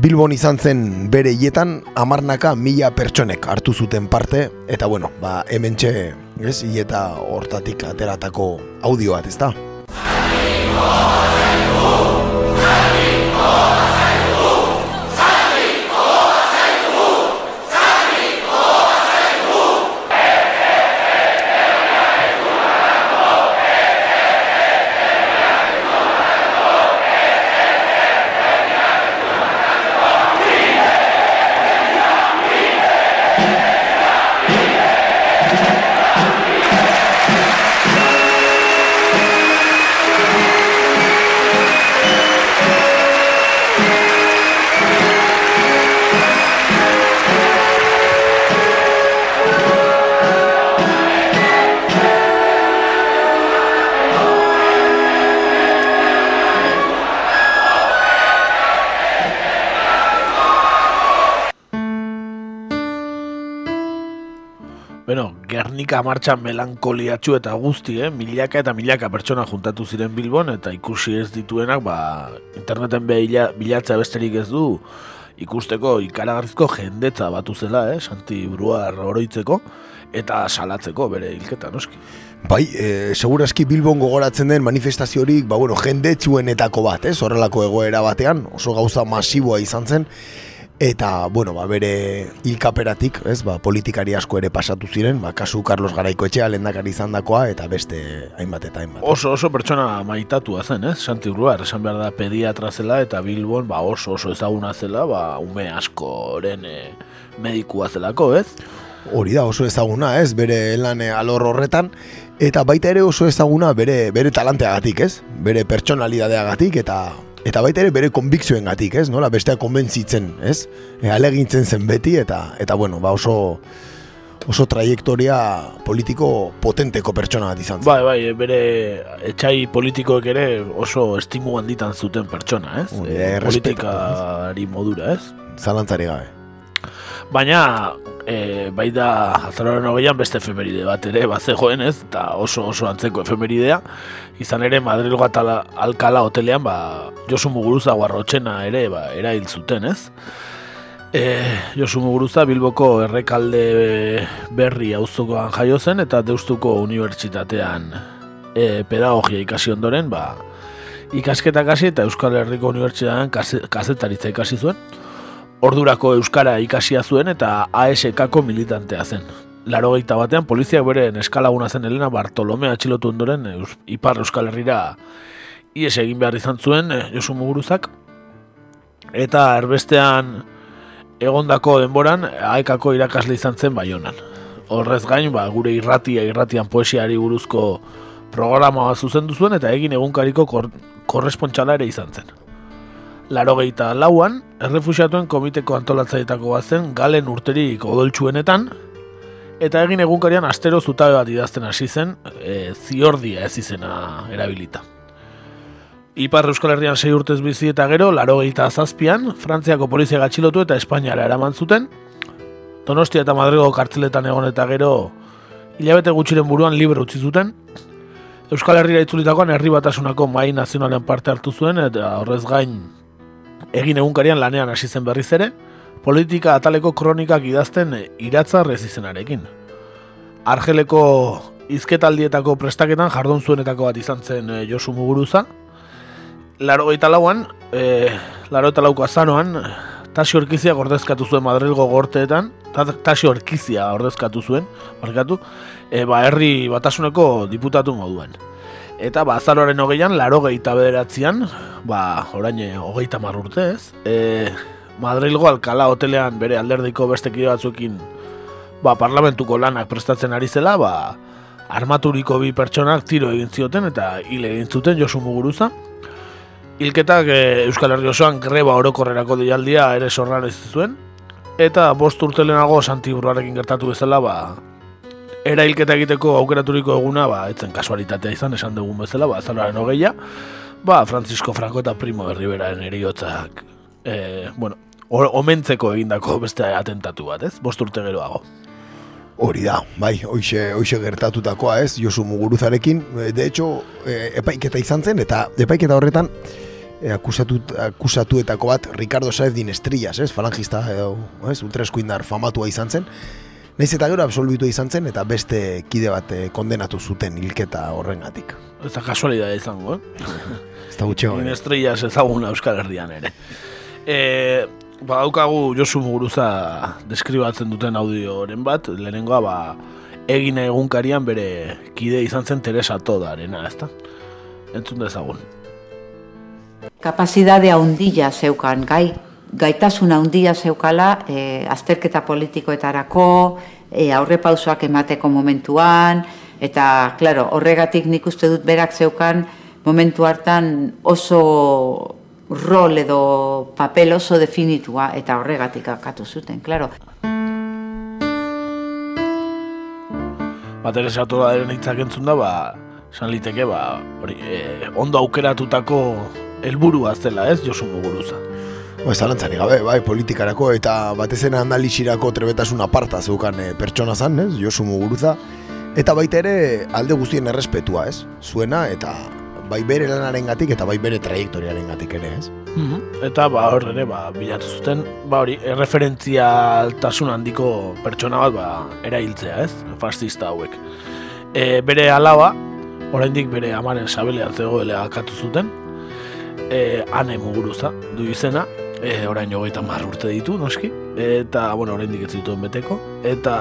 Bilbon izan zen bere hietan amarnaka mila pertsonek hartu zuten parte eta bueno, ba, hemen txe, ez, hieta hortatik ateratako audio bat, ezta? Bueno, Gernika martxan melankoliatxu eta guzti, eh? milaka eta milaka pertsona juntatu ziren Bilbon eta ikusi ez dituenak, ba, interneten behila, bilatza besterik ez du ikusteko ikaragarrizko jendetza batu zela, eh? Santi Bruar oroitzeko eta salatzeko bere hilketa noski. Bai, e, seguraski Bilbon gogoratzen den manifestaziorik, ba, bueno, jendetsuenetako bat, ez? Horrelako egoera batean, oso gauza masiboa izan zen, eta, bueno, ba, bere hilkaperatik, ez, ba, politikari asko ere pasatu ziren, ba, kasu Carlos Garaikoetxea lendakari izan dakoa, eta beste hainbat eta hainbat. Oso oso pertsona maitatua zen, ez? Santi Bruar, esan behar da pediatra zela eta Bilbon ba, oso oso ezaguna zela, ba, ume askoren e, medikua zelako, ez? Hori da oso ezaguna, ez, bere lan eh, alor horretan, eta baita ere oso ezaguna bere, bere talanteagatik, ez? Bere pertsonalidadeagatik eta eta baita ere bere konbikzioengatik, ez? Nola bestea konbentzitzen, ez? E, alegintzen zen beti eta eta bueno, ba oso oso trajektoria politiko potenteko pertsona bat izan zen. Bai, bai, bere etxai politikoek ere oso estimu handitan zuten pertsona, ez? E, politikari modura, ez? Zalantzari gabe. Baina, e, bai da, azaroren hogeian beste efemeride bat ere, bat zegoen ez, eta oso oso antzeko efemeridea. Izan ere, Madrilgo atala, alkala hotelean, ba, Josu Muguruza guarrotxena ere, ba, erail zuten, ez? E, Josu Muguruza Bilboko errekalde berri auzokoan jaio zen, eta Deustuko Unibertsitatean e, pedagogia ikasi ondoren, ba, ikasketak hasi eta Euskal Herriko Unibertsitatean kazetaritza ikasi zuen. Ordurako Euskara ikasia zuen eta ASK-ko militantea zen. Larogeita batean poliziak bere neskalaguna zen Elena Bartolome atxilotu ondoren Eus, Ipar Euskal Herrira ies egin behar izan zuen eh, Josu Muguruzak. Eta erbestean egondako denboran AEK-ko irakasle izan zen Baionan. Horrez gain, ba, gure irratia irratian poesiari buruzko programa bat zuzendu zuen eta egin egunkariko kor, korrespontxala ere izan zen. Larogeita lauan, errefusiatuen komiteko antolatzaietako bat zen galen urterik odoltsuenetan, eta egin egunkarian astero zutabe bat idazten hasi zen, e, ziordia ez izena erabilita. Ipar Euskal Herrian sei urtez bizi eta gero, larogeita zazpian, Frantziako polizia gatxilotu eta Espainiara eraman zuten, Donostia eta Madrigo kartzeletan egon eta gero, hilabete gutxiren buruan libre utzi zuten, Euskal Herrira itzulitakoan herri batasunako mai nazionalean parte hartu zuen eta horrez gain egin egunkarian lanean hasi zen berriz ere, politika ataleko kronikak idazten iratza izenarekin. Argeleko izketaldietako prestaketan jardun zuenetako bat izan zen eh, Josu Muguruza. Laro gaita lauan, e, laro eta lauko azanoan, Tasi Orkizia ordezkatu zuen Madrilgo gorteetan, ta, Tasi Orkizia ordezkatu zuen, barkatu, e, ba, herri batasuneko diputatu moduan. Eta ba, azaroaren hogeian, laro gehieta bederatzean, ba, orain eh, hogeita mar urte ez, e, Madrilgo Alcalá hotelean bere alderdiko beste kide batzuekin ba, parlamentuko lanak prestatzen ari zela, ba, armaturiko bi pertsonak tiro egin zioten eta hil egin zuten Josu Muguruza. Hilketak e, Euskal Herri osoan greba orokorrerako deialdia ere sorrara zuen, eta bost urte lehenago Santi Burrarekin gertatu bezala, ba, era hilketa egiteko aukeraturiko eguna, ba, etzen kasualitatea izan, esan dugun bezala, ba, azalaren hogeia, ba, Francisco Franco eta Primo de Riveraren eriotzak, e, bueno, o- omentzeko egindako beste atentatu bat, ez? Bost urte geroago. Hori da, bai, hoxe, hoxe gertatutakoa ez, Josu Muguruzarekin, E, de hecho, e, epaiketa izan zen, eta epaiketa horretan, e, akusatu, akusatuetako bat, Ricardo Saez din Estrillas, ez, falangista, edo, ez, ultraeskuindar famatua izan zen, Naiz eta gero absolbitua izan zen, eta beste kide bat e, kondenatu zuten hilketa horrengatik. Ez da kasualidade izango, eh? Ez da gutxego. Min estrellas ezaguna Euskal Herrian ere. E, ba, daukagu Josu Muguruza deskribatzen duten audioren bat, lehenengoa, ba, egin egunkarian bere kide izan zen Teresa Todarena, ezta? Entzun dezagun. Kapazidade handia zeukan, gai, gaitasun handia zeukala e, azterketa politikoetarako, e, aurrepausoak emateko momentuan, eta, claro, horregatik nik uste dut berak zeukan momentu hartan oso rol edo papel oso definitua, eta horregatik akatu zuten, claro. Ba, Teresa Todarena hitzak entzun da, ba, esan liteke, ba, hori, e, ondo aukeratutako helburua zela, ez, Josu Muguruza. Ba, zalantzari gabe, bai, politikarako eta batez ere analisirako trebetasun aparta zeukan e, pertsona zan, ez, Josu Muguruza, eta baita ere alde guztien errespetua, ez, zuena, eta bai bere lanaren gatik eta bai bere trajektoriaren gatik ere, ez. Eta ba hor ere ba, bilatu zuten, ba hori, erreferentzia altasun handiko pertsona bat ba, erailtzea, ez? Fascista hauek. E, bere alaba, oraindik bere amaren sabelean zegoela akatu zuten, e, ane muguruza du izena, e, orain hogeita mar urte ditu, noski, eta, bueno, oraindik ez dituen beteko, eta,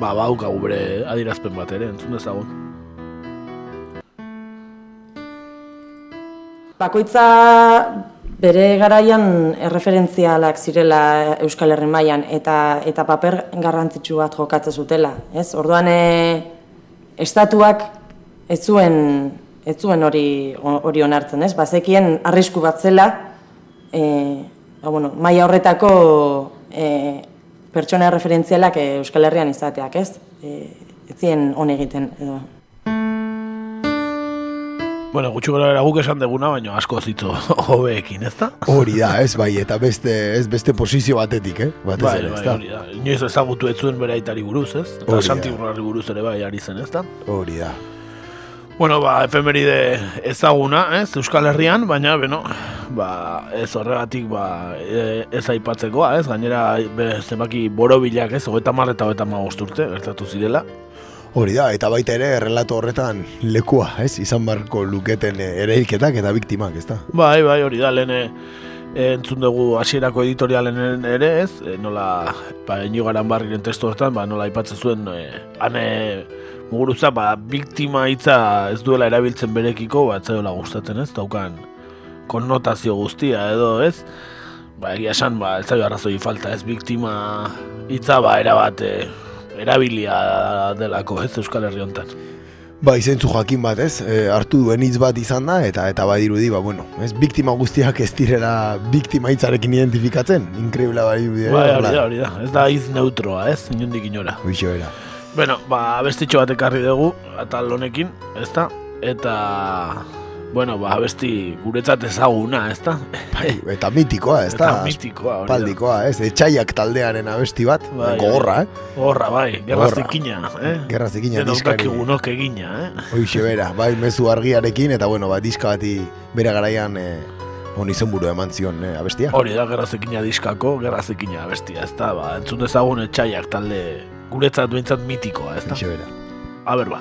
ba, baukagu bere adirazpen bat ere, entzun dezagun. bakoitza bere garaian erreferentzialak zirela Euskal Herri mailan eta eta paper garrantzitsu bat jokatzen zutela, ez? Orduan e, estatuak ez zuen ez zuen hori hori onartzen, ez? Bazekien arrisku bat zela e, ba, bueno, maila horretako e, pertsona referentzialak e, Euskal Herrian izateak, ez? E, ez zien hon egiten edo. Bueno, gutxi gara era guk esan deguna, baina asko zitzo hobeekin, ezta? Hori da, ez bai, eta beste, ez beste posizio batetik, eh? Batez Bai, ere, bai, ezta? hori da. Inoiz ezagutu ez zuen bere aitari buruz, ez? Eta. Santi buruz ere bai ari zen, ezta? Hori da. Bueno, ba, efemeride ezaguna, ez, Euskal Herrian, baina, beno, ba, ez horregatik, ba, e, ez aipatzekoa, ez, gainera, be, zenbaki borobilak, ez, hogeita mar eta hogeita magost urte, gertatu zirela. Hori da, eta baita ere, errelato horretan lekua, ez? Izan barko luketen eh, ereilketak eta biktimak, ezta? Bai, bai, hori da, lehen eh, entzun dugu hasierako editorialen ere, ez, e, nola, ba, inigo garan barriren testu hortan, ba, nola aipatzen zuen, e, ane, muguruza, ba, biktima hitza ez duela erabiltzen berekiko, ba, ez zaiola gustatzen, ez, daukan konnotazio guztia, edo, ez, ba, egia esan, ba, ez zaio arrazoi falta, ez, biktima hitza, ba, erabat, e, erabilia delako, ez, Euskal Herri hontan. Ba, izentzu jakin bat, ez? E, hartu duen hitz bat izan da, eta eta badirudi, ba, bueno, ez? Biktima guztiak ez direla biktima hitzarekin identifikatzen. Inkreibla bai, bai, Bai, hori da, hori da, ez da hitz neutroa, ez, inundik inora. Hoxe bera. Bueno, ba, abestitxo bat ekarri dugu, atal honekin, ezta? Eta, bueno, ba, abesti guretzat ezaguna, ezta? Bai, eta mitikoa, ez da? Eta mitikoa, hori. Paldikoa, ez? Etxaiak taldearen abesti bat, Bai, gogorra, eh? Horra, bai, gerra Gogorra. zikina, eh? Gerra zikina Denok diskari. dakigunok egina, eh? Hoxe bera, bai, mezu argiarekin, eta bueno, ba, diska bati bere garaian eh, on izenburu eman zion eh, abestia. Hori da, gerra zikina diskako, gerra zikina abestia, ezta? Ba, entzun dezagun etxaiak talde guretzat duentzat mitikoa, ez da? Itxe bera. Aber ba.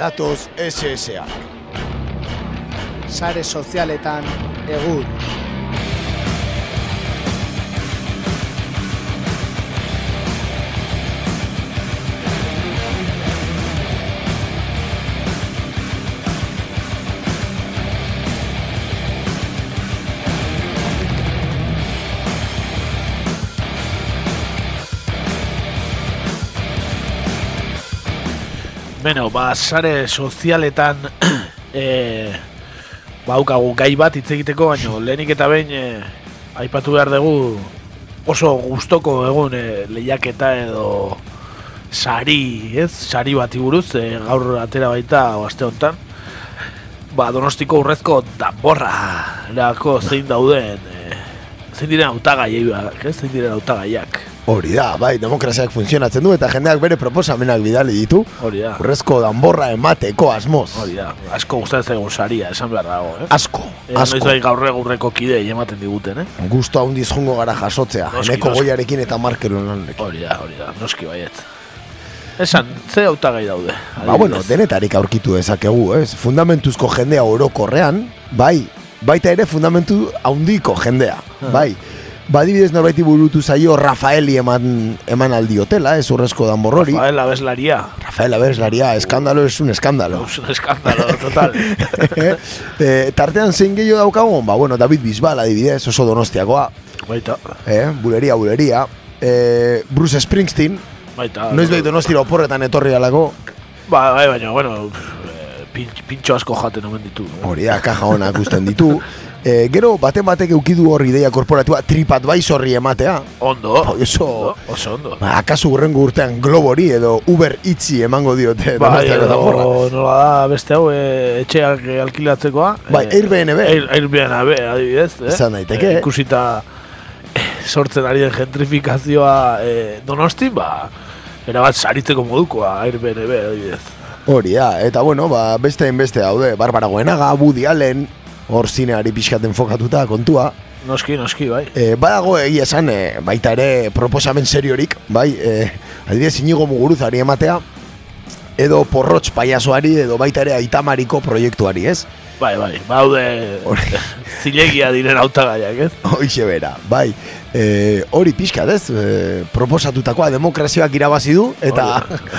Datoz SSA. Sare sozialetan egur. Beno, ba, sare sozialetan e, baukagu gai bat hitz egiteko, baino lehenik eta behin e, aipatu behar dugu oso gustoko egun e, lehiaketa edo sari, ez? Sari bati buruz, e, gaur atera baita o, aste honetan. Ba, donostiko urrezko danborra, erako zein dauden, e, zein diren hautagaiak, ez? Zein diren hautagaiak. Hori da, bai, demokraziak funtzionatzen du eta jendeak bere proposamenak bidali ditu. Hori da. Urrezko danborra emateko asmoz. Hori da, asko gustatzen zaigu saria, esan behar dago, eh? Asko, Eh, asko. Noiz bai gaur egurreko kidei ematen diguten, eh? Gusto handiz jongo gara jasotzea. Noski, Eneko noski. goiarekin eta markelo lanekin. Hori da, hori da, noski baiet. Esan, ze hautagai daude? Ba, bueno, denetarik aurkitu dezakegu, ez? Fundamentuzko jendea orokorrean, bai, baita ere fundamentu handiko jendea, Ah. bai. Badibidez norbaiti burutu zaio Rafaeli eman, eman aldiotela, ez urrezko danborrori. Rafael abeslaria. Rafael abeslaria, eskandalo es un eskandalo. Es un escándalo, total. e, tartean zein gehiago daukagun, ba, bueno, David Bisbal adibidez, oso donostiakoa. Baita. Eh, buleria, buleria. E, Bruce Springsteen, Baita. noiz behi donostira oporretan etorri alako. Ba, bai, baina, bueno, pintxo asko jaten omen ditu. Hori da, kaja honak usten ditu. E, gero, baten batek eukidu hor ideia korporatua TripAdvisorri ematea. Ondo. Oso, ondo, oso ondo. Ba, akaso urrengo urtean Globori edo Uber Itzi emango diote. Bai, edo, nola da, beste hau, e, etxeak eh, alkilatzekoa. Bai, Airbnb. Air, Airbnb, adibidez. Eh? Izan daiteke. Eh, ikusita eh, sortzen ari den gentrifikazioa eh, donosti, ba, erabat saritzeko modukoa Airbnb, adibidez. Hori da, eta bueno, ba, beste beste daude, Barbara Goenaga, Woody Allen, hor zineari pixkaten fokatuta kontua. Noski, noski, bai. E, badago egia esan, e, baita ere proposamen seriorik, bai, e, adibidez inigo muguruzari ematea, edo porrotx paiasoari, edo baita ere aitamariko proiektuari, ez? Bai, bai, baude zilegia diren hautagaiak, ez? Hoixe bera, bai. E, hori pixkat, ez? E, proposatutakoa demokrazioak irabazi du, eta...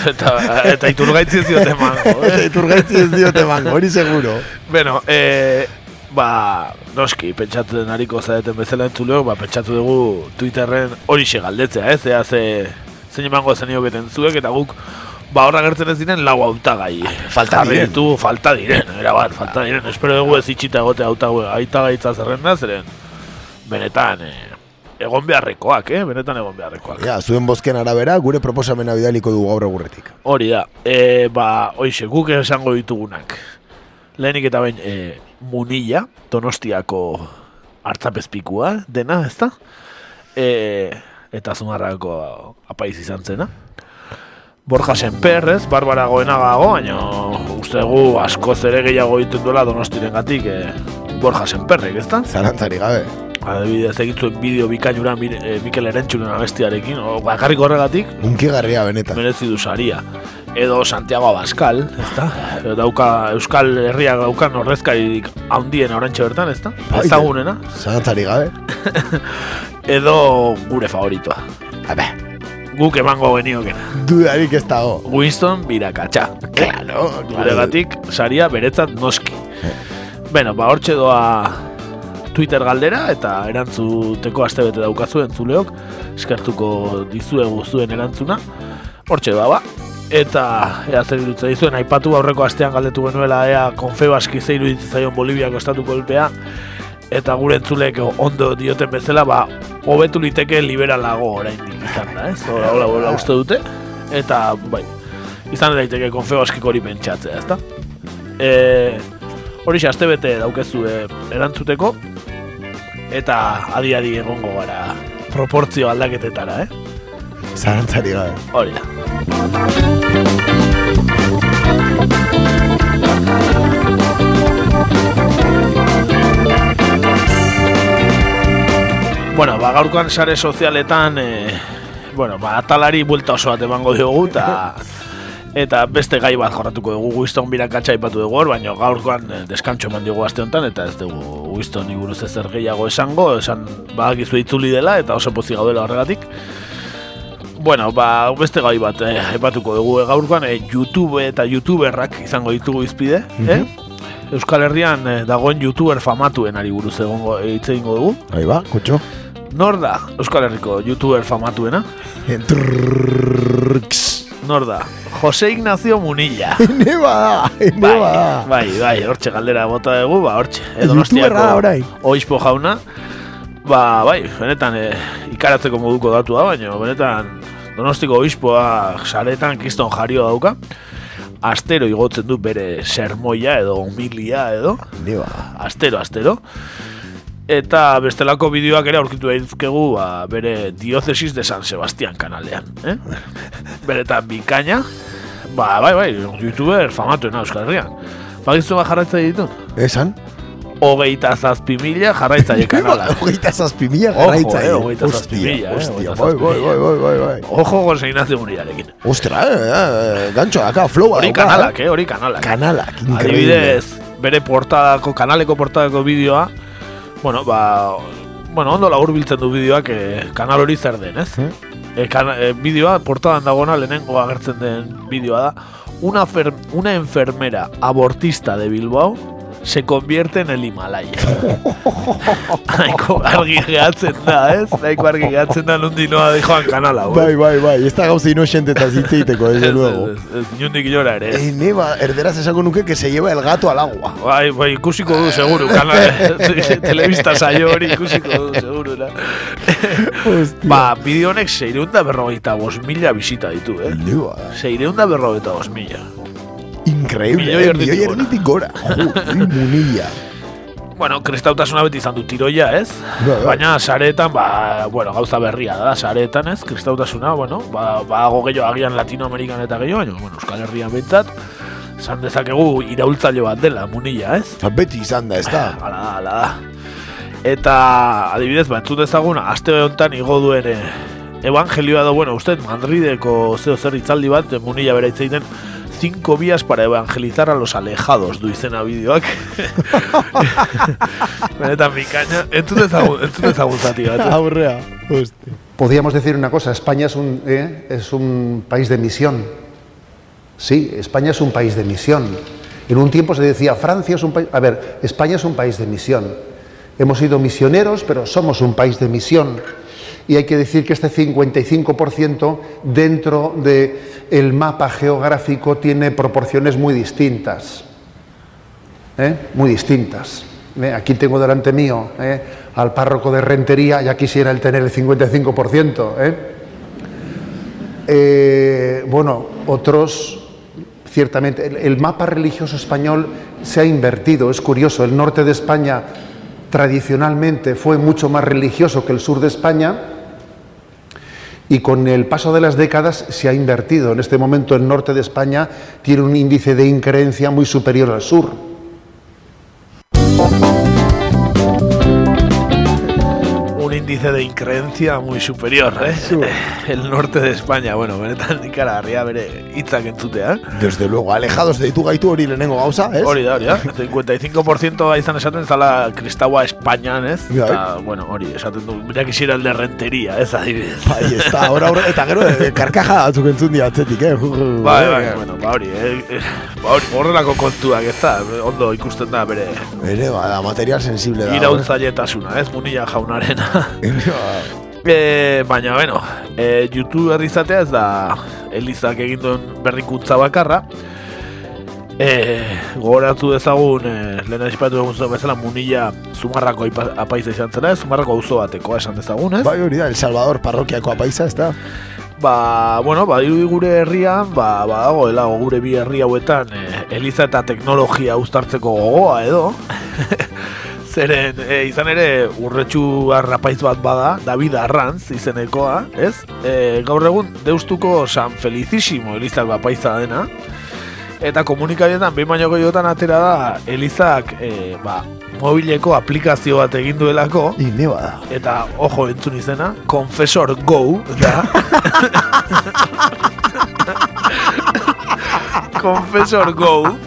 eta, eta iturgaitzi ez diote mango, eh? eta iturgaitzi ez diote mango, hori seguro. Bueno, eh, ba, noski, pentsatzen ariko zaeten bezala entzuleok, ba, pentsatu dugu Twitterren hori galdetzea, ez? Ea ze, zein emango zenioketen zuek, eta guk, ba, horra gertzen ez diren lau hautagai. Falta Jarri diren. ditu, falta diren, era bat, falta diren. Espero dugu ez itxita egote hautagaitza zerrenda, zeren, benetan, eh, egon beharrekoak, eh? Benetan egon beharrekoak. Ja, zuen bozken arabera, gure proposamena bidaliko dugu gaur egurretik. Hori da, e, ba, oixe, guk esango ditugunak. Lehenik eta bain, e, munilla, donostiako hartzapezpikua, dena, ezta? E, eta zumarrako apaiz izan zena. Borja Senper, ez, Barbara Goenagago, baina uste dugu askoz ere gehiago egiten duela donostiren gatik, e, Borja Senperrek, ezta? Zalantzari gabe. Adibidez egitzuen bideo bikainura e, Mikel Erentxulen abestiarekin, o, bakarrik horregatik, Unkigarria benetan. merezi du saria. Edo Santiago Abascal, ezta? Edo dauka Euskal Herriak daukan ordezkaririk handien orantxe bertan, ezta? Bai, Ezagunena. Zalantzari gabe. Edo gure favoritoa. Habe. Guk emango geniokena. Dudarik ez dago. Winston Birakatxa. Claro, Guregatik saria beretzat noski. Beno, ba hortxe doa Twitter galdera eta erantzuteko astebete daukazu entzuleok. Eskertuko dizuegu zuen erantzuna. Hortxe da, ba. Eta ea zer irutza dizuen, aipatu aurreko astean galdetu genuela ea konfebaski ze iruditzen zaion Boliviako estatu kolpea eta gure entzulek ondo dioten bezala, ba, hobetu liteke liberalago oraindik izan da, ez? Hola, hola, hola, uste dute. Eta, bai, izan daiteke konfebaskik hori pentsatzea, ezta? E, hori xe, bete daukezu e, erantzuteko, eta adi-adi egongo gara proportzio aldaketetara, eh? Zalantzari gabe. Hori da. Bueno, ba, gaurkoan sare sozialetan, e, bueno, ba, atalari buelta oso bat emango diogu, eta Eta beste gai bat jorratuko dugu Winston birakatxa ipatu dugu hor, baina gaurkoan eh, deskantxo eman diogu aste honetan eta ez dugu Winston buruz ezer gehiago esango, esan badakizu itzuli dela eta oso pozik gaudela horregatik. Bueno, ba, beste gai bat eh, aipatuko dugu eh, gaurkoan, eh, YouTube eta YouTuberrak izango ditugu izpide, eh? Euskal Herrian eh, dagoen YouTuber famatuen ari buruz egongo eh, hitz egingo dugu. Ahí ba, kutxo. Nor da Euskal Herriko YouTuber famatuena? Nor da? Jose Ignacio Munilla. Ene bada, ene Bai, bada. bai, bai, hortxe galdera bota dugu, ba, hortxe. E, da orain. oizpo jauna. Ba, bai, benetan e, ikaratzeko moduko datua, baina benetan donostiko oizpoa saretan kiston jario dauka. Astero igotzen du bere sermoia edo homilia edo. Ene Astero, astero. Eta bestelako bideoak ere aurkitu daizkegu ba, bere diocesis de San Sebastián kanalean. Eh? Beretan bikaina, ba, bai, bai, youtuber famatuena Euskal Herrian. Bagizu bat jarraitzaile ditu? Esan? Hogeita zazpi mila jarraitzaile kanala. Hogeita zazpi mila Ojo, jarraitzaile. eh, hogeita zazpi mila, eh, hogeita bai, bai, bai, bai, bai, bai. Ojo Jose Ignacio Muriarekin. Ostra, eh, eh, gancho daka, flowa Hori kanalak, eh, hori kanalak. Kanalak, increíble. Adibidez, bere portadako, kanaleko portadako bideoa, bueno, ba, bueno, ondo labur biltzen du bideoak eh, kanal hori zer den, ez? E, kana, e, bideoa, portadan dagoena lehenengo agertzen den bideoa da, una, fer, una enfermera abortista de Bilbao se convierte en el Himalaya. Nahiko argi gehatzen da, ez? Nahiko argi gehatzen da nundi noa joan kanala, hau, ez? Bai, bai, bai, ez da gauza inoxente eta zitzeiteko, desde Ez, luego. ez, ez, inondik inora ere, ez? Ene ba, erderaz esango nuke que se lleva el gato al agua. Bai, bai, ikusiko du, seguru, kanal, telebista saio hori ikusiko du, seguru, na. ba, bideo honek seireunda berrogeita bos mila bisita ditu, eh? Seireunda berrogeita bos mila. Increíble, Milioi eh, erditik milioi gora. Joder, munilla. Bueno, kristautasuna beti izan du tiroia, ez? Bai, bai. Baina saretan, ba, bueno, gauza berria da, saretan, ez? Kristautasuna, bueno, ba, ba gehiago agian Latinoamerikan eta gehiago, baina, bueno, Euskal Herrian behintzat, esan dezakegu iraultzaile bat dela, munilla, ez? Eta beti izan da, ez da? Hala da, hala da. Eta, adibidez, ba, entzun dezagun, aste honetan igo duen eh, evangelioa da, bueno, uste, Madrideko zeo zer itzaldi bat, munilla bera hitz egiten, cinco vías para evangelizar a los alejados du izena bideoak. Benetan bikaina, entzun dezagun, entzun? Aurrea, hostia. Podríamos decir una cosa, España es un, eh, es un país de misión. Sí, España es un país de misión. En un tiempo se decía, Francia es un país... A ver, España es un país de misión. Hemos sido misioneros, pero somos un país de misión. Y hay que decir que este 55% dentro del mapa geográfico tiene proporciones muy distintas. ¿eh? Muy distintas. ¿eh? Aquí tengo delante mío ¿eh? al párroco de Rentería, ya quisiera él tener el 55%. ¿eh? Eh, bueno, otros, ciertamente, el, el mapa religioso español se ha invertido, es curioso, el norte de España tradicionalmente fue mucho más religioso que el sur de España y con el paso de las décadas se ha invertido. En este momento el norte de España tiene un índice de increencia muy superior al sur. Índice de increencia muy superior, eh? El norte de España, bueno, benetan ikaragarria bere hitzak entzutea. Desde luego, alejados de tu gaitu hori lehenengo gauza, ez? Hori da, hori da. 55% izan esaten zala kristaua Espainian, ez? Bai. Eta, bueno, hori, esaten du, mira quisiera el de rentería, ez adibidez. Bai, ez da, ahora, ahora, eta gero, eh, karkaja batzuk entzun dira atzetik, eh? Bai, bai, bueno, ba hori, eh, eh, ba hori, horrelako kontuak, ez da, ondo ikusten da bere Ere, bada, material sensible da. iraultzailetasuna, ez, munilla jaunarena. e, baina, bueno, e, YouTube izatea ez da Elizak egin duen berrikuntza bakarra. E, gogoratu dezagun, e, lehen espatu egun bezala, munilla Zumarrako apaiza izan zela, Zumarrako auzo batekoa esan dezagun, ez? Bai, hori da, El Salvador parrokiako apaiza, ez da? Ba, bueno, badirudi gure herrian, ba, badagoela gure bi herri hauetan e, Eliza eta teknologia uztartzeko gogoa edo. Zeren, e, izan ere, urretxu arrapaiz bat bada, David Arranz izenekoa, ez? E, gaur egun, deustuko San Felicísimo Elizak apaiza dena. Eta komunikabietan, behin baino gehiotan atera da, Elizak, e, ba, mobileko aplikazio bat egin duelako. Ine bada. Eta, ojo, entzun izena, Confessor Go, da. Confessor Go.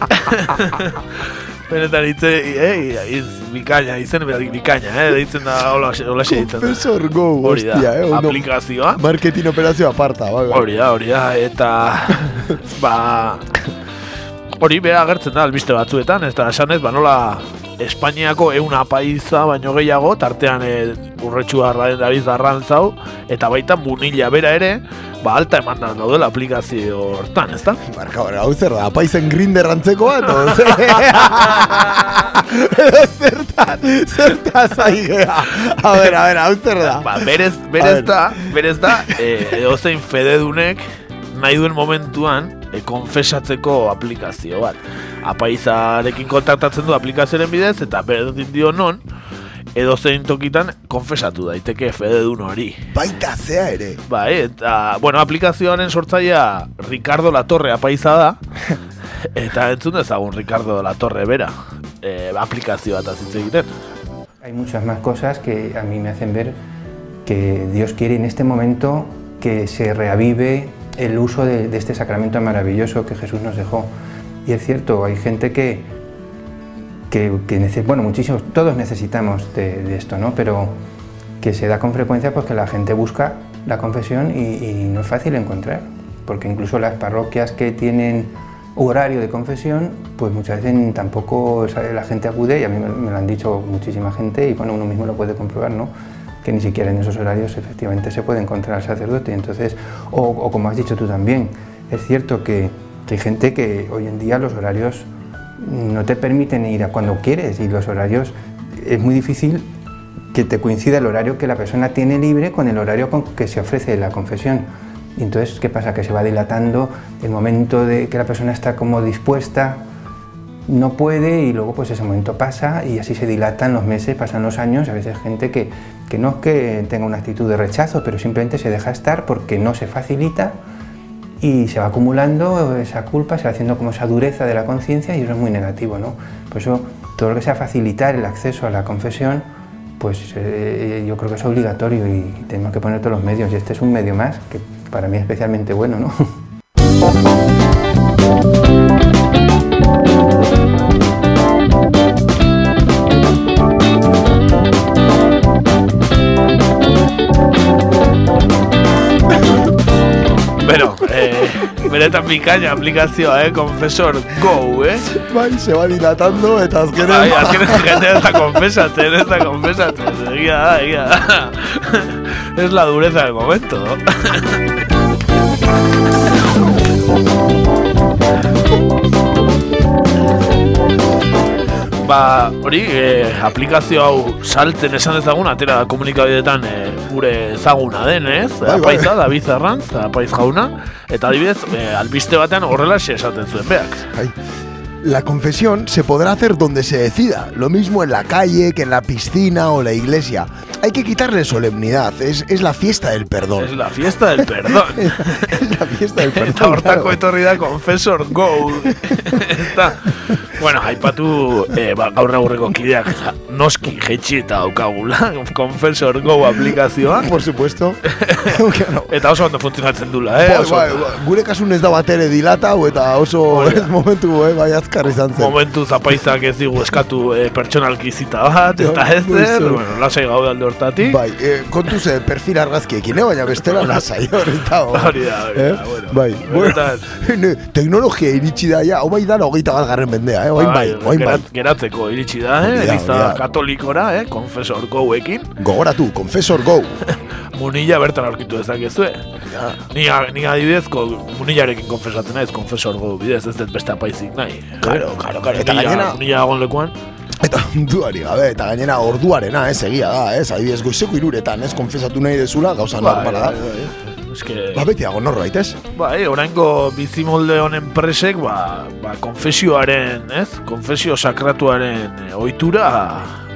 Benetan hitze, eh, iz, bikaina, izen berak bikaina, eh, deitzen da, hola, hola deitzen da. Confessor Go, Hori da, hostia, eh, ondo- aplikazioa. Marketing operazio aparta, bai, bai. Hori da, hori da, eta, ba, hori bera agertzen da albiste batzuetan, ez da, esan ez, ba, nola, Espainiako euna paiza baino gehiago, tartean e, urretxu arraen dabiz arrantzau, eta baita munila bera ere, ba, alta eman da daudela aplikazio hortan, ez da? Barka, hori, hau zer da, apaizen grinder antzekoa, edo Edo zertan, zertan zaigea. A ber, a ber, hau zer da. Ba, berez, berez ber. da, berez da, e, edozein fededunek nahi duen momentuan e, konfesatzeko aplikazio bat. Apaizarekin kontaktatzen du aplikazioaren bidez, eta berdin dio non, edozein tokitan konfesatu daiteke fededun hori. Baita zea ere. Bai, eta, bueno, aplikazioaren sortzailea Ricardo Latorre apaiza da, eta entzun dezagun Ricardo Latorre bera, e, aplikazioa eta zitze egiten. Hay muchas más cosas que a mí me hacen ver que Dios quiere en este momento que se reavive el uso de, este sacramento maravilloso que Jesús nos dejó. Y es cierto, hay gente que, que, bueno, muchísimos, todos necesitamos de, esto, ¿no? Pero que se da con frecuencia pues que la gente busca la confesión y, y no es fácil encontrar, porque incluso las parroquias que tienen horario de confesión, pues muchas veces tampoco la gente acude, y a mí me lo han dicho muchísima gente, y bueno, uno mismo lo puede comprobar, ¿no? Que ni siquiera en esos horarios efectivamente se puede encontrar al sacerdote. Entonces, o, como has dicho tú también, es cierto que, que hay gente que hoy en día los horarios no te permiten ir a cuando quieres y los horarios es muy difícil que te coincida el horario que la persona tiene libre con el horario con que se ofrece la confesión. Y entonces, ¿qué pasa? Que se va dilatando el momento de que la persona está como dispuesta, no puede y luego pues ese momento pasa y así se dilatan los meses, pasan los años, a veces gente que, que no es que tenga una actitud de rechazo, pero simplemente se deja estar porque no se facilita y se va acumulando esa culpa, se va haciendo como esa dureza de la conciencia y eso es muy negativo, ¿no? Por eso todo lo que sea facilitar el acceso a la confesión, pues eh, yo creo que es obligatorio y tenemos que poner todos los medios y este es un medio más que para mí es especialmente bueno, ¿no? benetan bikaina aplikazioa, eh, Confessor Go, eh? Bai, se va dilatando eta azkenen... Bai, azkenen jendea ez da konfesatzen, ez da konfesatzen, egia da, egia da. Es la dureza del momento. Ba, hori, eh, aplikazio hau saltzen esan dezagun, atera komunikabideetan eh, gure ezaguna denez, Bai, bai. apaiza, David Arrantz, apaiz jauna, eta adibidez, eh, albiste batean horrela esaten zuen beak. Ay. La confesión se podrá hacer donde se decida, lo mismo en la calle que en la piscina o la iglesia. Hay que quitarle solemnidad, es, es la fiesta del perdón. Es la fiesta del perdón. es la fiesta del perdón. Eta hortako etorri da Confessor Go. Eta, bueno, aipatu eh, ba, gaur aurreko kideak noski jetxi eta daukagula Confessor Go aplikazioa. Por supuesto. eta oso ondo funtzionatzen dula, eh? Bai, bai, bai, gure kasun ez da bat ere dilatau eta oso ez momentu eh, bai azkar izan zen. Momentu zapaizak ez digu eskatu eh, pertsonalki zita bat, ez da ez, bueno, lasai gaude alde hortatik. Bai, eh, kontu ze perfil argazkiekin, eh? baina bestela lasai hori eta Hori da, hori da, bueno. Bai, bueno, Benetan- ne, teknologia iritsi da ja, bai da hogeita bat garren mendea, eh? Oain bai, oain bai. gerat- Geratzeko iritsi da, eh? Da, Eliza da. katolikora, eh? Confessor Go-ekin. Gogoratu, confessor go. Munilla bertan aurkitu dezakezue. Ni, ni adibidezko munillarekin konfesatzen naiz, Confessor Go bidez, ez dut beste apaizik nahi. Claro, claro, claro. Eta gainera- Munilla agon lekuan. Eta duari gabe, eta gainera orduarena, ez, egia da, ez, adibidez goizeko iruretan, ez, konfesatu nahi dezula, gauza Bai, normala da. bai, bai. Eske... Ba, beti dago norbait, ez? Bai, oraingo bizimolde honen presek, ba, ba konfesioaren, ez? Konfesio sakratuaren eh, ohitura,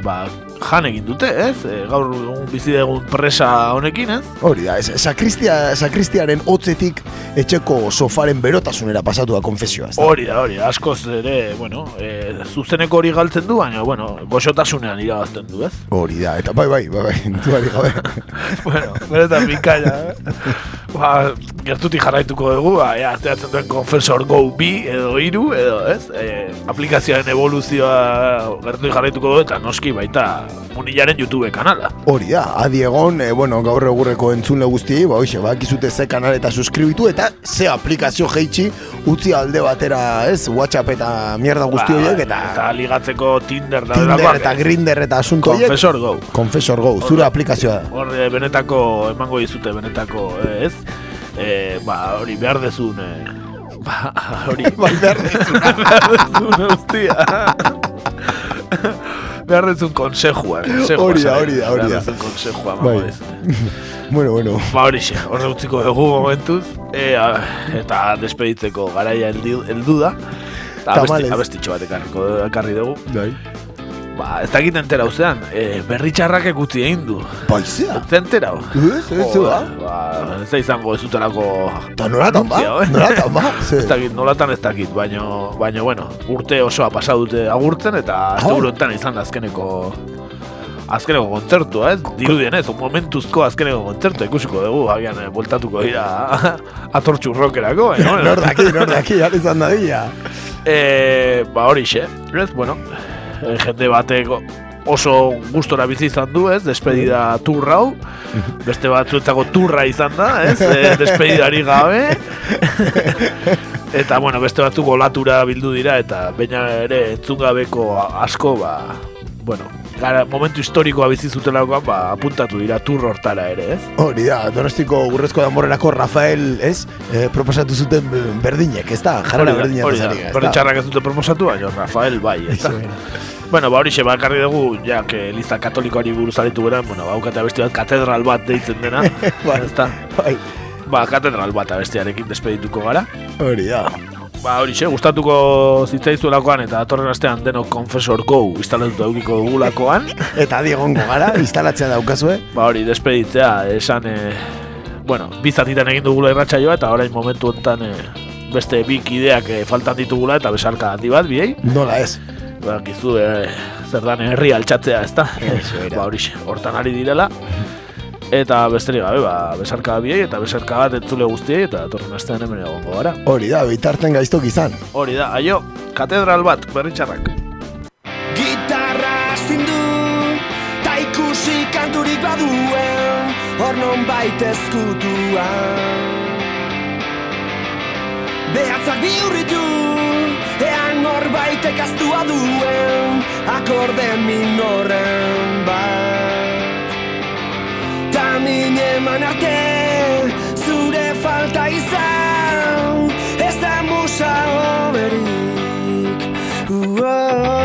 ba, jan egin dute, ez? E, gaur egun bizi dugun presa honekin, ez? Hori da, sakristia, sakristiaren hotzetik etxeko sofaren berotasunera pasatu da konfesioa, ez da? Hori da, hori, da, askoz ere, bueno, e, zuzeneko hori galtzen du, baina, bueno, goxotasunean irabazten du, ez? Hori da, eta bai, bai, bai, bai, duari gabe. bueno, beretan bikaia, eh? ba, gertutik jarraituko dugu, ba, ea, ateatzen duen Confessor Go bi edo hiru edo, ez? E, aplikazioaren evoluzioa gertutik jarraituko dugu, eta noski baita munilaren YouTube kanala. Hori da, adi egon, e, bueno, gaur egurreko entzunle guztiei, ba, hoxe, ba, kizute ze kanal eta suskribitu, eta ze aplikazio jeitsi utzi alde batera, ez, WhatsApp eta mierda guzti Ba, eta eta ligatzeko Tinder da Tinder delakoak, eta ez? Grinder eta asunto horiek. Confessor Go. Confessor Go, zure aplikazioa da. Hor eh, benetako emango dizute benetako, eh, ez? Eh, ba, hori behar dezun, eh, ba, hori bai, behar dezun. behar dezun. behar dezun konsejua, konsejua. Hori da, hori da, hori da. konsejua, Bai. Bueno, bueno. Ba hori xe, horre utziko dugu momentuz, e, a, eta despeditzeko garaia heldu, da. Eta abesti, abestitxo bat ekarri dugu. Bai. Ba, ez dakit entera uzean, e, berri txarrak ekutzi egin du. Baizea. Ez entera? Ez, ez, ba. Ba, ez da izango ez dutelako... Ta nolatan ba, eh? nolatan ba. Ez dakit, nolatan ez dakit, baino, baino, bueno, urte osoa pasa dute agurtzen, eta Ah. azte buruetan izan da azkeneko azkeneko kontzertua, ez? Dirudien ez, momentuzko azkeneko kontzertua ikusiko dugu, agian eh, bueltatuko dira atortxu rockerako, baina, bueno. Nor daki, nor daki, ari izan dadila. E, ba hori xe, ez, bueno, e, jende batek oso gustora bizi izan du, ez, despedida turra hau, beste batzuetako turra izan da, ez, e, despedidari gabe, eta, bueno, beste batzuk olatura bildu dira, eta baina ere entzungabeko asko, ba, bueno, gara, momentu historikoa bizi zutelakoan, ba, apuntatu dira tur hortara ere, ez? Hori da, donostiko gurrezko damorrenako Rafael, ez, eh, proposatu zuten berdinek, ez da, da, berdinak hori da, ez txarrak ez dute proposatu, baina Rafael bai, ez da. Bueno, ba hori xe, bakarri dugu, ja, que liza katolikoari buruz aritu gara, bueno, ba, haukate abesti bat, katedral bat deitzen dena, Bai. ez da. Bai. Ba, katedral bat abestiarekin despedituko gara. Hori da. Ba, hori xe, gustatuko zitzaizuelakoan, eta datorren astean denok Confessor Go instalatuta eukiko dugulakoan. Eta diegongo gara, instalatzea daukazue. Ba, hori, despeditzea, esan, e, bueno, bizatitan egin dugula irratsaioa eta orain momentu honetan e, beste bi kideak e, faltan ditugula eta besarka handi bat, biei. Nola ez. Ba, gizu, e, zer dan herri altxatzea, ez da? ba, hori, hortan ari direla. Eta besterik gabe, ba, besarka biei eta besarka bat entzule guztiei eta torren astean hemen egongo gara. Hori da, bitarten gaiztok izan. Hori da, aio, katedral bat, berritxarrak. Gitarra zindu, ta ikusi kanturik baduen, hor non baita ezkutuan. Behatzak bihurritu, ean hor baitek aztua duen, akorde minoren bat. Min eman arte, zure falta izan, ez da musa oberik. Katedral